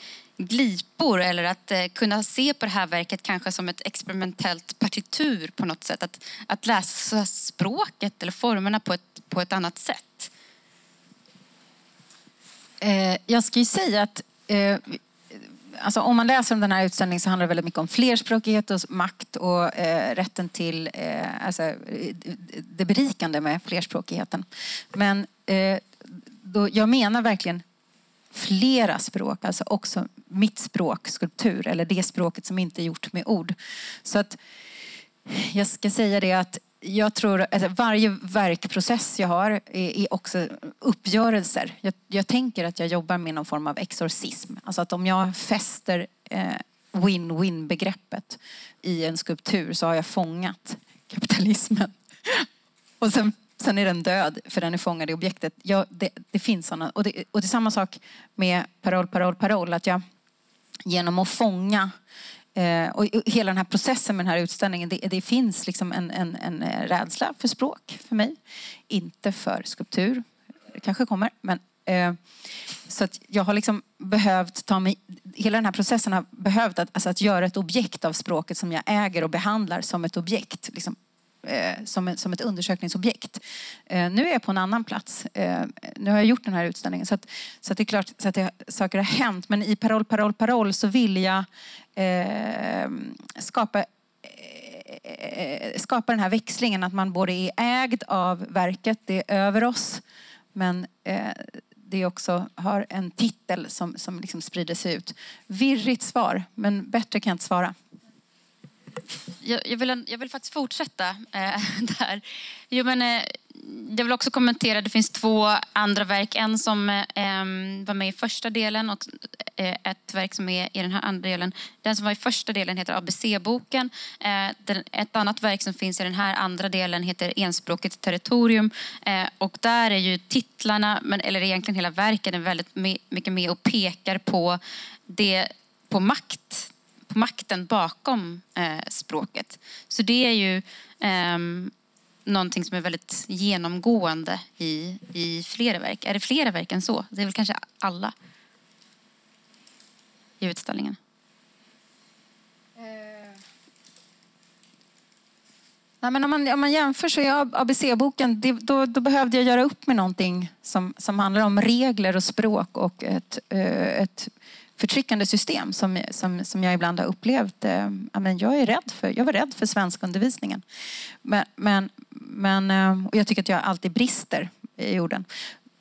Speaker 2: glipor eller att eh, kunna se på det här verket kanske som ett experimentellt partitur på något sätt. Att, att läsa språket eller formerna på ett, på ett annat sätt.
Speaker 4: Eh, jag ska ju säga att eh, alltså om man läser om den här utställningen så handlar det väldigt mycket om flerspråkighet och makt och eh, rätten till eh, alltså, det berikande med flerspråkigheten. Men eh, då, jag menar verkligen flera språk, alltså också mitt språk, skulptur, eller det språket som inte är gjort med ord. Så att jag ska säga det att jag tror att alltså varje verkprocess jag har är också uppgörelser. Jag, jag, tänker att jag jobbar med någon form av exorcism. Alltså att om jag fäster eh, win-win begreppet i en skulptur så har jag fångat kapitalismen. Och sen Sen är den död för den är fångad i objektet. Ja, det, det finns sådana. Och det, och det är samma sak med paroll, paroll, paroll. Att jag genom att fånga eh, och hela den här processen med den här utställningen, det, det finns liksom en, en, en eh, rädsla för språk för mig. Inte för skulptur. Det kanske kommer. Men, eh, så att jag har liksom behövt ta mig, hela den här processen har behövt att, alltså att göra ett objekt av språket som jag äger och behandlar som ett objekt. Liksom eh, som, som ett undersökningsobjekt. Eh, nu är jag på en annan plats. Eh, nu har jag gjort den här utställningen så, att, så att det är klart så att det, saker har hänt. Men i Paroll, paroll, paroll så vill jag eh, skapa eh, skapa den här växlingen att man både är ägd av verket, det är över oss, men eh, det också har en titel som, som liksom sprider sig ut. Virrigt svar, men bättre kan jag inte svara.
Speaker 2: Jag, jag, vill, jag vill faktiskt fortsätta eh, där. Jo, men, eh, jag vill också kommentera, det finns två andra verk. En som eh, var med i första delen och eh, ett verk som är i den här andra delen. Den som var i första delen heter ABC-boken. Eh, ett annat verk som finns i den här andra delen heter Enspråkigt territorium. Eh, och där är ju titlarna, men, eller egentligen hela verken, är väldigt mycket med och pekar på, det, på makt makten bakom eh, språket. Så det är ju eh, någonting som är väldigt genomgående i, i flera verk. Är det flera verk än så? Det är väl kanske alla i utställningen. Eh.
Speaker 4: Nej, men om, man, om man jämför så är ABC-boken, då, då, behövde jag göra upp med någonting som, som handlar om regler och språk och ett, eh, ett förtryckande system som, som, som jag ibland har upplevt. Eh, jag, är rädd för, jag var rädd för svenskundervisningen. Men, men, men, eh, och jag tycker att jag alltid brister i orden.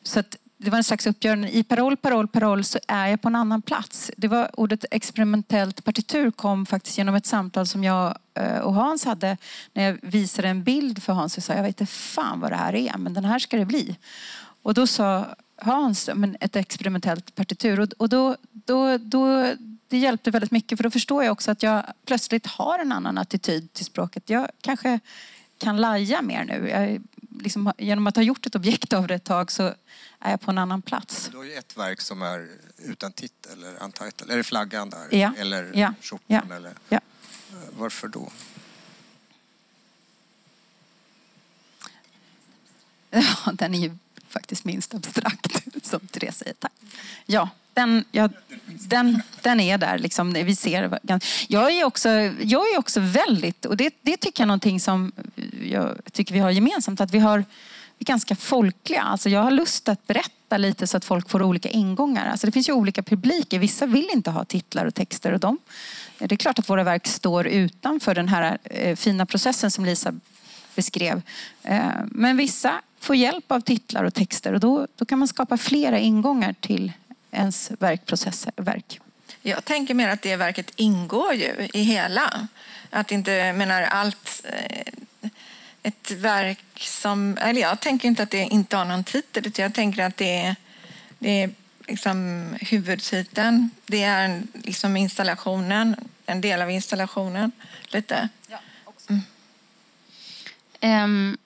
Speaker 4: Så att det var en slags uppgörelse. I Paroll, paroll, paroll så är jag på en annan plats. Det var ordet experimentellt partitur kom faktiskt genom ett samtal som jag eh, och Hans hade när jag visade en bild för Hans och sa jag vet inte fan vad det här är men den här ska det bli. Och då sa Hans men ett experimentellt partitur och, och då, då, då det hjälpte väldigt mycket för då förstår jag också att jag plötsligt har en annan attityd till språket. Jag kanske kan laja mer nu. Jag, liksom, genom att ha gjort ett objekt av det ett tag så är jag på en annan plats.
Speaker 3: Du har ju ett verk som är utan titel eller untitled. Är det flaggan där?
Speaker 4: Ja.
Speaker 3: Eller
Speaker 4: ja.
Speaker 3: skjortan?
Speaker 4: Ja.
Speaker 3: Eller?
Speaker 4: Ja.
Speaker 3: Varför då?
Speaker 4: Ja, den är ju faktiskt minst abstrakt, som Therese säger. Tack. Ja, den, ja, den, den är där. Liksom, vi ser. Jag är också, jag är också väldigt, och det, det tycker jag är någonting som jag tycker vi har gemensamt, att vi har vi är ganska folkliga. Alltså jag har lust att berätta lite så att folk får olika ingångar. Alltså det finns ju olika publiker. Vissa vill inte ha titlar och texter och dem. Det är klart att våra verk står utanför den här eh, fina processen som Lisa beskrev. Eh, men vissa får hjälp av titlar och texter och då, då kan man skapa flera ingångar till ens verkprocessverk.
Speaker 5: Jag tänker mer att det verket ingår ju i hela. Att inte, menar allt eh, ett verk som... Eller jag tänker inte att det inte har någon titel. Utan jag tänker att det är, det är liksom huvudtiteln. Det är liksom installationen, en del av installationen. Lite.
Speaker 2: Mm. Um,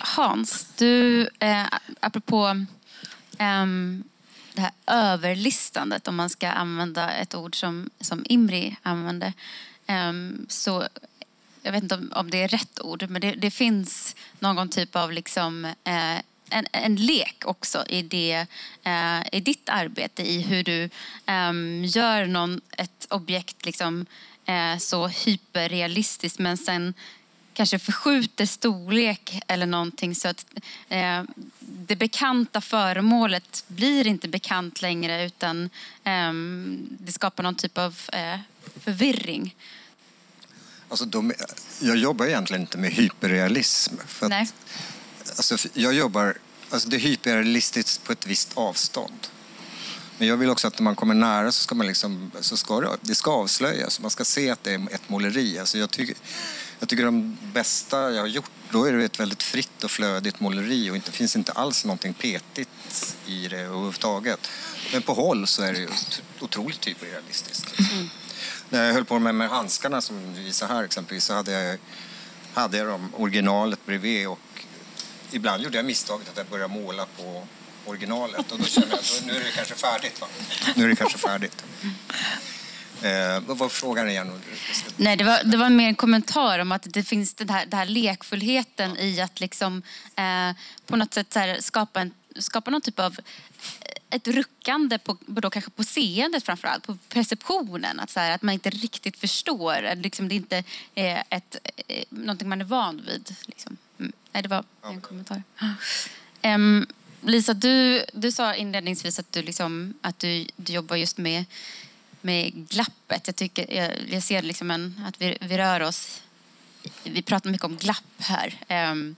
Speaker 2: Hans, du, eh, apropå um, det här överlistandet, om man ska använda ett ord som, som Imri använde, um, så jag vet inte om, om det är rätt ord, men det, det finns någon typ av liksom, eh, en, en lek också i, det, eh, i ditt arbete, i hur du eh, gör någon, ett objekt liksom, eh, så hyperrealistiskt men sen kanske förskjuter storlek eller någonting så att eh, det bekanta föremålet blir inte bekant längre utan eh, det skapar någon typ av eh, förvirring.
Speaker 3: Alltså de, jag jobbar egentligen inte med hyperrealism. För att,
Speaker 2: Nej.
Speaker 3: Alltså, jag jobbar, alltså det är hyperrealistiskt på ett visst avstånd. Men jag vill också att när man kommer nära så ska man liksom, så ska det, det ska avslöjas. Man ska se att det är ett måleri. Alltså jag, tycker, jag tycker de bästa jag har gjort, då är det ett väldigt fritt och flödigt måleri och det finns inte alls någonting petigt i det överhuvudtaget. Men på håll så är det ju otroligt hyperrealistiskt. Mm när jag höll på med, med handskarna som visar här exempelvis så hade jag, hade jag dem, originalet bredvid och ibland gjorde jag misstaget att jag började måla på originalet och då kände jag att nu är det kanske färdigt. Va? Nu är det kanske färdigt. Eh, vad var frågan igen?
Speaker 2: Nej, det var, det var mer en kommentar om att det finns den här, den här lekfullheten i att liksom, eh, på något sätt här, skapa, en, skapa någon typ av ett ruckande på, då kanske på seendet framförallt, på perceptionen. Att, så här, att man inte riktigt förstår. Liksom det inte är ett, eh, någonting man är van vid. Liksom. Mm. Nej, det var en kommentar. Um, Lisa, du, du sa inledningsvis att du, liksom, att du, du jobbar just med, med glappet. Jag, tycker, jag, jag ser liksom en, att vi, vi rör oss... Vi pratar mycket om glapp här. Um,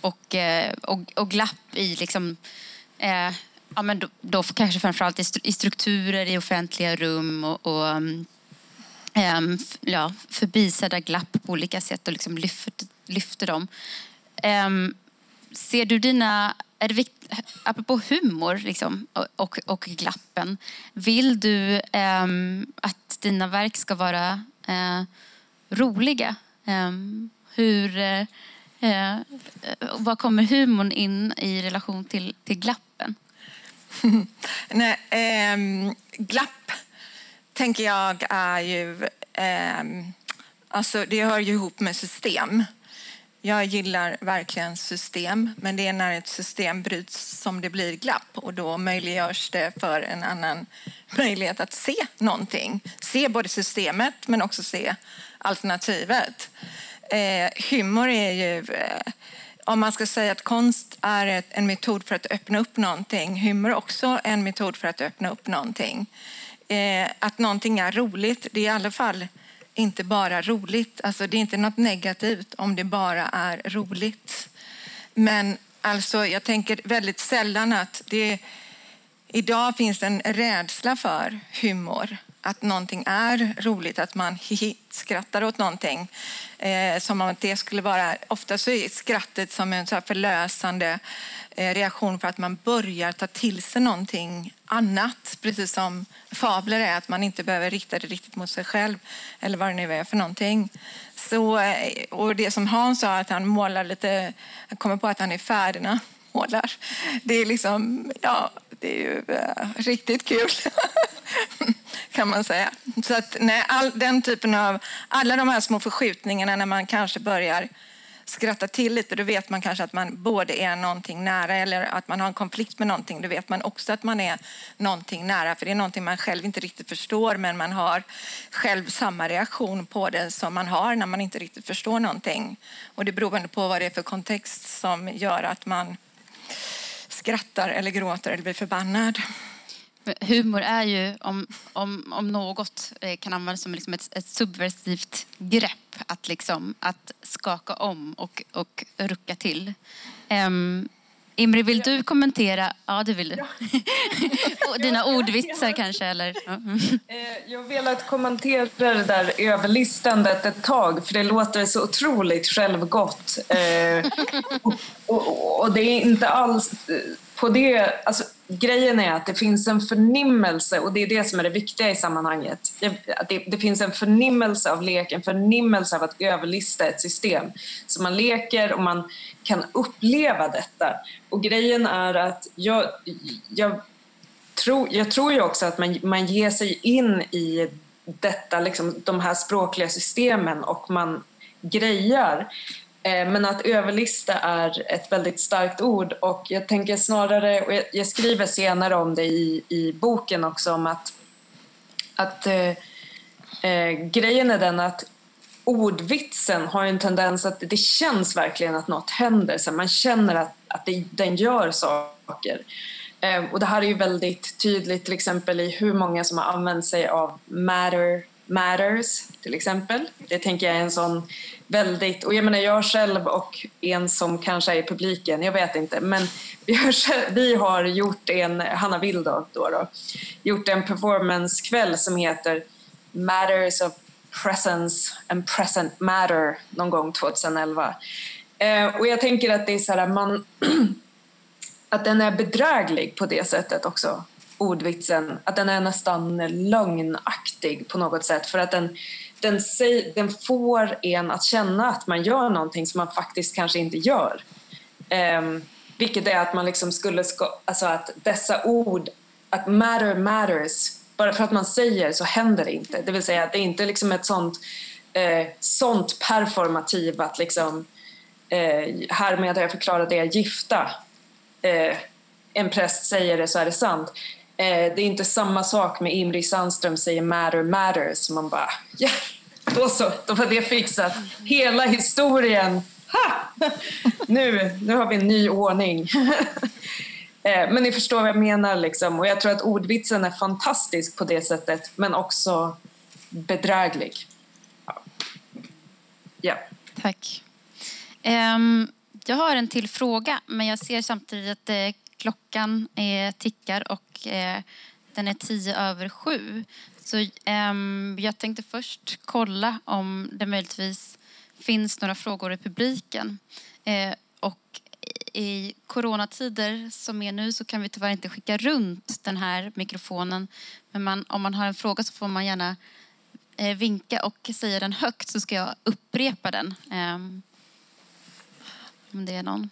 Speaker 2: och, eh, och, och glapp i liksom... Eh, ja, men då, då kanske framförallt i strukturer i offentliga rum och, och um, ja, förbisedda glapp på olika sätt och liksom lyfter, lyfter dem. Um, ser du dina, är det vikt, apropå humor liksom, och, och glappen, vill du eh, att dina verk ska vara eh, roliga? Ehm, eh, eh hur, vad kommer humorn in i relation till, till glappen?
Speaker 5: Nej, ehm, glapp tänker jag är ju... Ehm, alltså det hör ju ihop med system. Jag gillar verkligen system, men det är när ett system bryts som det blir glapp och då möjliggörs det för en annan möjlighet att se någonting. Se både systemet men också se alternativet. Eh, humor är ju... Eh, om man ska säga att konst är en metod för att öppna upp någonting, humor är också en metod för att öppna upp någonting. Eh, att någonting är roligt, det är i alla fall inte bara roligt. Alltså, det är inte något negativt om det bara är roligt. Men alltså, jag tänker väldigt sällan att det... Idag finns en rädsla för humor. Att någonting är roligt, att man hihi, skrattar åt någonting. Eh, som om det skulle vara... Ofta så är skrattet som en så förlösande Eh, reaktion för att man börjar ta till sig någonting annat. Precis som fabler är att man inte behöver rikta det riktigt mot sig själv eller vad det nu är för någonting. Så, eh, och det som Hans sa, att han målar lite, han kommer på att han är färdig när han målar. Det är liksom, ja, det är ju uh, riktigt kul. kan man säga. Så att, nej, all, den typen av, alla de här små förskjutningarna när man kanske börjar skratta till lite, då vet man kanske att man både är någonting nära eller att man har en konflikt med någonting. Då vet man också att man är någonting nära, för det är någonting man själv inte riktigt förstår, men man har själv samma reaktion på det som man har när man inte riktigt förstår någonting. Och det beror på vad det är för kontext som gör att man skrattar eller gråter eller blir förbannad.
Speaker 2: Humor är ju, om, om, om något, eh, kan användas som liksom ett, ett subversivt grepp att, liksom, att skaka om och, och rucka till. Um, Imri, vill du kommentera? Ja, det vill du. Dina ordvitsar kanske? Eller?
Speaker 6: Eh, jag har velat kommentera det där överlistandet ett tag för det låter så otroligt självgott. Eh, och, och, och, det är inte alls på det... Alltså, grejen är att det finns en förnimmelse och det är det som är det viktiga i sammanhanget. Det, det, finns en förnimmelse av lek, en förnimmelse av att överlista ett system. Så man leker och man kan uppleva detta. Och grejen är att jag, jag, tror, jag tror ju också att man, man ger sig in i detta, liksom, de här språkliga systemen och man grejar. Eh, men att överlista är ett väldigt starkt ord och jag tänker snarare, och jag skriver senare om det i, i boken också, om att, att eh, eh grejen är den att ordvitsen har en tendens att det känns verkligen att något händer, så man känner att, att det, den gör saker. Eh, och det här är ju väldigt tydligt till exempel i hur många som har använt sig av matter matters till exempel. Det tänker jag är en sån väldigt, och jag menar jag själv och en som kanske är i publiken, jag vet inte, men vi har, vi har gjort en, Hanna Willdorf då, då, gjort en performancekväll som heter Matters of Presence and Present Matter någon gång 2011. Eh, och jag tänker att det är så här, man, att den är bedräglig på det sättet också ordvitsen, att den är nästan lögnaktig på något sätt för att den, den, säg, den får en att känna att man gör någonting som man faktiskt kanske inte gör. Um, vilket är att man liksom skulle, ska, alltså att dessa ord, att matter matters, bara för att man säger så händer det inte. Det vill säga att det är inte liksom ett sånt, eh, sånt performativ att liksom, eh, härmed har jag förklarat er gifta. Eh, en präst säger det så är det sant. Eh, det är inte samma sak med Imri Sandström säger matter matters. Man bara, ja, då så, då var det fixat. Hela historien, ha! Nu, nu har vi en ny ordning. eh, men ni förstår vad jag menar liksom. Och jag tror att ordvitsen är fantastisk på det sättet, men också bedräglig. Ja. ja.
Speaker 2: Tack. Um, jag har en till fråga, men jag ser samtidigt att det klockan eh, tickar och eh, den är tio över sju. Så eh, jag tänkte först kolla om det möjligtvis finns några frågor i publiken. Eh, och i coronatider som är nu så kan vi tyvärr inte skicka runt den här mikrofonen. Men man, om man har en fråga så får man gärna eh, vinka och säga den högt så ska jag upprepa den. Ehm, om det är någon.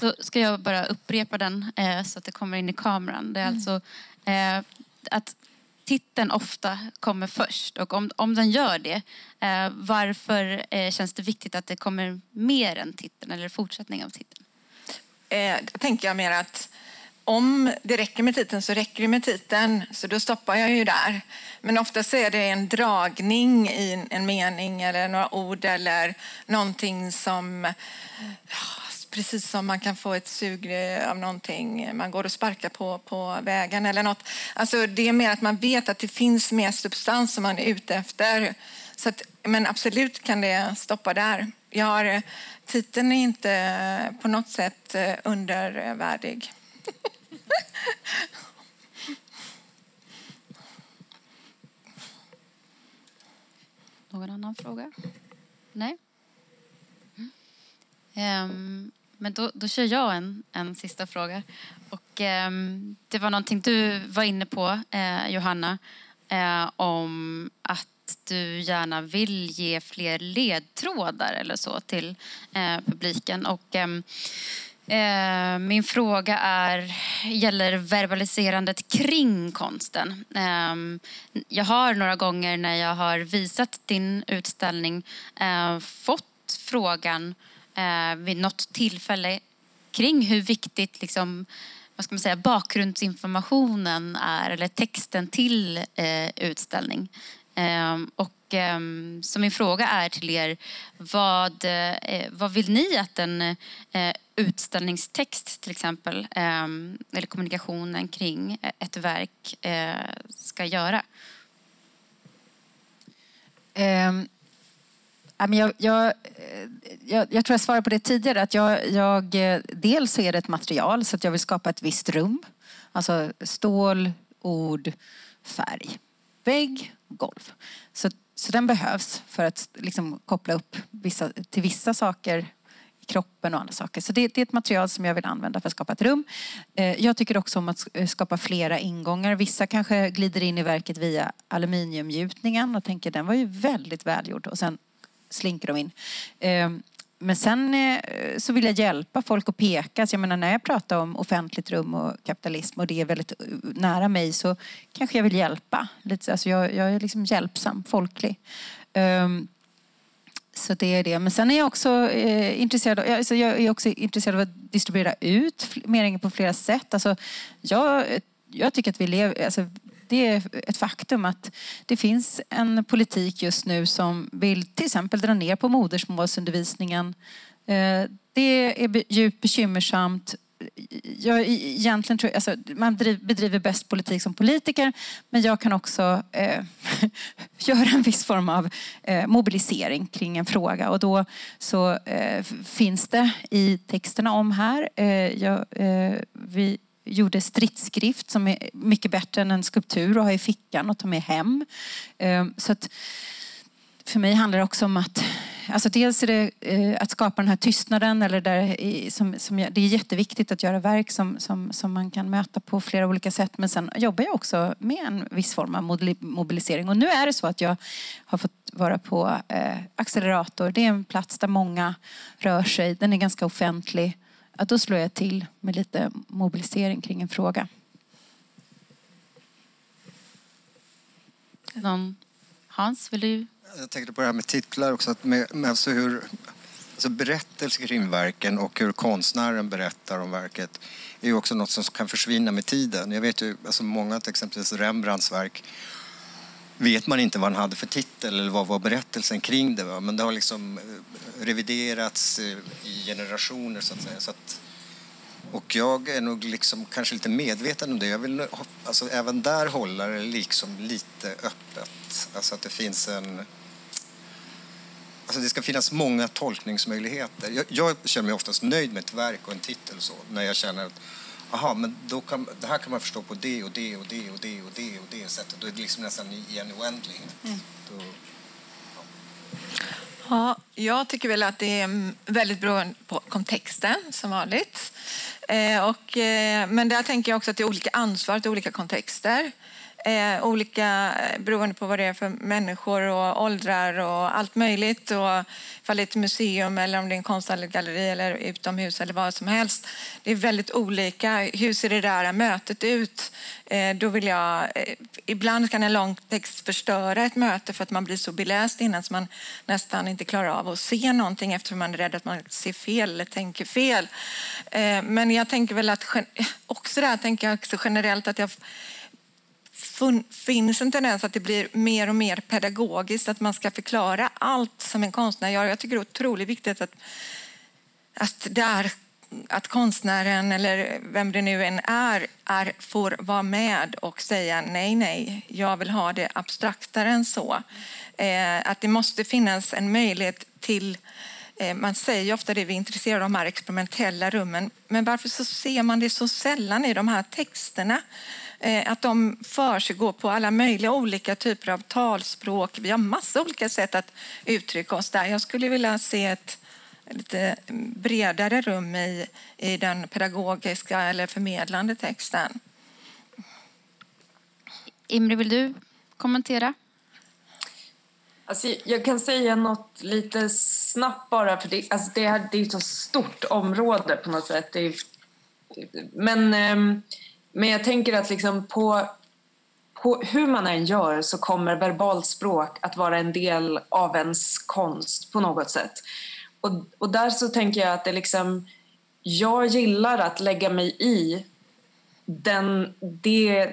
Speaker 2: Då ska jag bara upprepa den eh, så att det kommer in i kameran. Det är mm. alltså eh, att titeln ofta kommer först. Och om, om den gör det, eh, varför eh, känns det viktigt att det kommer mer än titeln eller fortsättning av titeln?
Speaker 5: Eh, tänker jag mer att om det räcker med titeln så räcker det med titeln, så då stoppar jag ju där. Men oftast är det en dragning i en mening eller några ord eller någonting som precis som man kan få ett sug eh, av någonting eh, man går och sparkar på på vägen eller något. Alltså det är mer att man vet att det finns mer substans som man är ute efter. Så att, men absolut kan det stoppa där. Jag har, eh, titeln är inte på något sätt undervärdig.
Speaker 2: Någon annan fråga? Nej? Um, men då, då kör jag en, en sista fråga. Och, eh, det var någonting du var inne på, eh, Johanna, eh, om att du gärna vill ge fler ledtrådar eller så till eh, publiken. Och, ehm, Eh, min fråga är, gäller verbaliserandet kring konsten. Eh, jag har några gånger när jag har visat din utställning eh, fått frågan Eh, vid något tillfälle kring hur viktigt liksom, vad ska man säga, bakgrundsinformationen är, eller texten till eh, utställning. Ehm, och ehm, så min fråga är till er, vad, eh, vad vill ni att en utställningstext till exempel, ehm, eller kommunikationen kring ett verk eh, ska göra?
Speaker 4: Jag, jag, eh, jag, jag, tror jag svarade på det tidigare. Att jag, jag, eh, dels är det ett material så att jag vill skapa ett visst rum. Alltså stål, ord, färg, vägg, golv. Så, så den behövs för att liksom koppla upp vissa, till vissa saker kroppen och andra saker. Så det, det, är ett material som jag vill använda för att skapa ett rum. Eh, jag tycker också om att skapa flera ingångar. Vissa kanske glider in i verket via aluminiumgjutningen och tänker den var ju väldigt välgjord och sen slinker de in. Ehm, men sen eh, så vill jag hjälpa folk att peka. Så jag menar när jag pratar om offentligt rum och kapitalism och det är väldigt eh, nära mig så kanske jag vill hjälpa. Alltså jag, jag är liksom hjälpsam, folklig. Ehm, så det är det. Men sen är jag också eh, intresserad, av, alltså jag är också intresserad av att distribuera ut meningen på flera sätt. Alltså, jag, eh, jag tycker att vi lever... Alltså, det är ett faktum att det finns en politik just nu som vill till exempel dra ner på modersmålsundervisningen. Eh, det är djupt bekymmersamt jag egentligen tror, alltså, man bedriver bäst politik som politiker men jag kan också eh, göra en viss form av eh, mobilisering kring en fråga och då så eh, finns det i texterna om här. Eh, jag, eh, vi gjorde stridsskrift som är mycket bättre än en skulptur att ha i fickan och ta med hem. Ehm, så att, för mig handlar det också om att Alltså dels är det eh, att skapa den här tystnaden. Eller där, som, som, det är jätteviktigt att göra verk som, som, som man kan möta på flera olika sätt. Men sen jobbar jag också med en viss form av mobilisering. Och nu är det så att jag har fått vara på eh, Accelerator. Det är en plats där många rör sig. Den är ganska offentlig. Att då slår jag till med lite mobilisering kring en fråga.
Speaker 2: Någon? Hans, vill du
Speaker 3: jag tänkte på det här med titlar också. Att med, med alltså hur, alltså berättelser kring verken och hur konstnären berättar om verket är ju också något som kan försvinna med tiden. Jag vet ju, alltså många, till exempel Rembrandts verk, vet man inte vad han hade för titel eller vad var berättelsen kring det. Men det har liksom eh, reviderats eh, i generationer så att säga. Så att, och jag är nog liksom kanske lite medveten om det. Jag vill alltså även där hålla det liksom lite öppet. Alltså att det finns en Alltså det ska finnas många tolkningsmöjligheter. Jag, jag, känner mig oftast nöjd med ett verk och en titel så, när jag känner att aha, men då kan, det här kan man förstå på det och det och det och det och det och det sättet. Då är det liksom nästan i en oändlighet. Mm. Då,
Speaker 5: ja. ja, jag tycker väl att det är väldigt beroende på kontexten som vanligt. Eh, och, eh, men där tänker jag också att det är olika ansvar till olika kontexter. Eh, olika eh, beroende på vad det är för människor och åldrar och allt möjligt. Och ifall det är ett museum eller om det är en konstgalleri eller utomhus eller vad som helst. Det är väldigt olika. Hur ser det där mötet ut? Eh, då vill jag, eh, ibland kan en lång text förstöra ett möte för att man blir så beläst innan så man nästan inte klarar av att se någonting eftersom man är rädd att man ser fel eller tänker fel. Eh, men jag tänker väl att också där tänker jag också generellt att jag finns en tendens att det blir mer och mer pedagogiskt, att man ska förklara allt som en konstnär gör. Jag tycker det är otroligt viktigt att, att, där, att konstnären, eller vem det nu än är, är, får vara med och säga nej, nej, jag vill ha det abstraktare än så. Eh, att det måste finnas en möjlighet till eh, man säger ofta det vi är intresserade av de här experimentella rummen, men varför så ser man det så sällan i de här texterna? Eh, att de försiggår på alla möjliga olika typer av talspråk. Vi har massa olika sätt att uttrycka oss där. Jag skulle vilja se ett lite bredare rum i, i den pedagogiska eller förmedlande texten.
Speaker 2: Imre, vill du kommentera?
Speaker 6: Alltså, jag kan säga något lite snabbt bara, för det, alltså det, här, det är ett så stort område på något sätt. Är, men eh, men jag tänker att liksom på, på hur man än gör så kommer verbalt språk att vara en del av ens konst på något sätt. Och, och där så tänker jag att det liksom, jag gillar att lägga mig i den, det,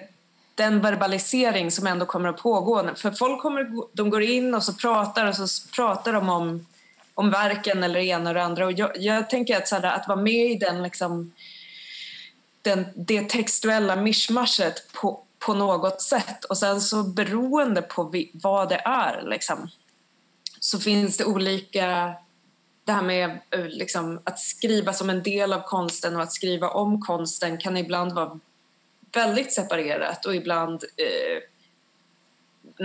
Speaker 6: den verbalisering som ändå kommer att pågå. För folk kommer, de går in och så pratar och så pratar de om, om verken eller det ena och det andra. Och jag, jag tänker att, så här, att vara med i den liksom, den, det textuella mischmaschet på, på något sätt. Och sen så beroende på vi, vad det är liksom, så finns det olika... Det här med eh, liksom, att skriva som en del av konsten och att skriva om konsten kan ibland vara väldigt separerat och ibland eh,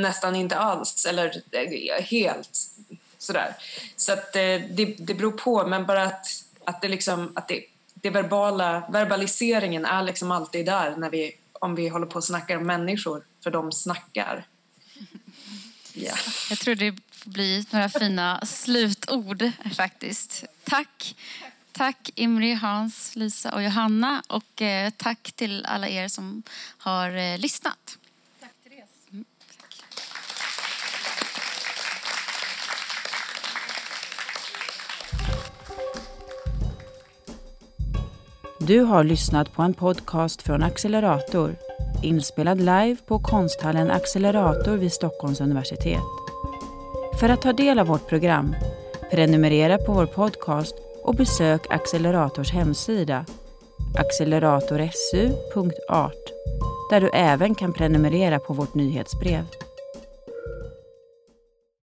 Speaker 6: nästan inte alls eller eh, helt sådär. Så att eh, det, det beror på, men bara att, att, det, liksom, att det det verbala, verbaliseringen är liksom alltid där när vi, om vi håller på och snackar om människor, för de snackar.
Speaker 2: Yeah. Jag tror det blir några fina slutord faktiskt. Tack. Tack Imri, Hans, Lisa och Johanna och eh, tack till alla er som har eh, lyssnat.
Speaker 1: Du har lyssnat på en podcast från Accelerator, inspelad live på konsthallen Accelerator vid Stockholms universitet. För att ta del av vårt program, prenumerera på vår podcast och besök Accelerators hemsida acceleratorsu.art där du även kan prenumerera på vårt nyhetsbrev.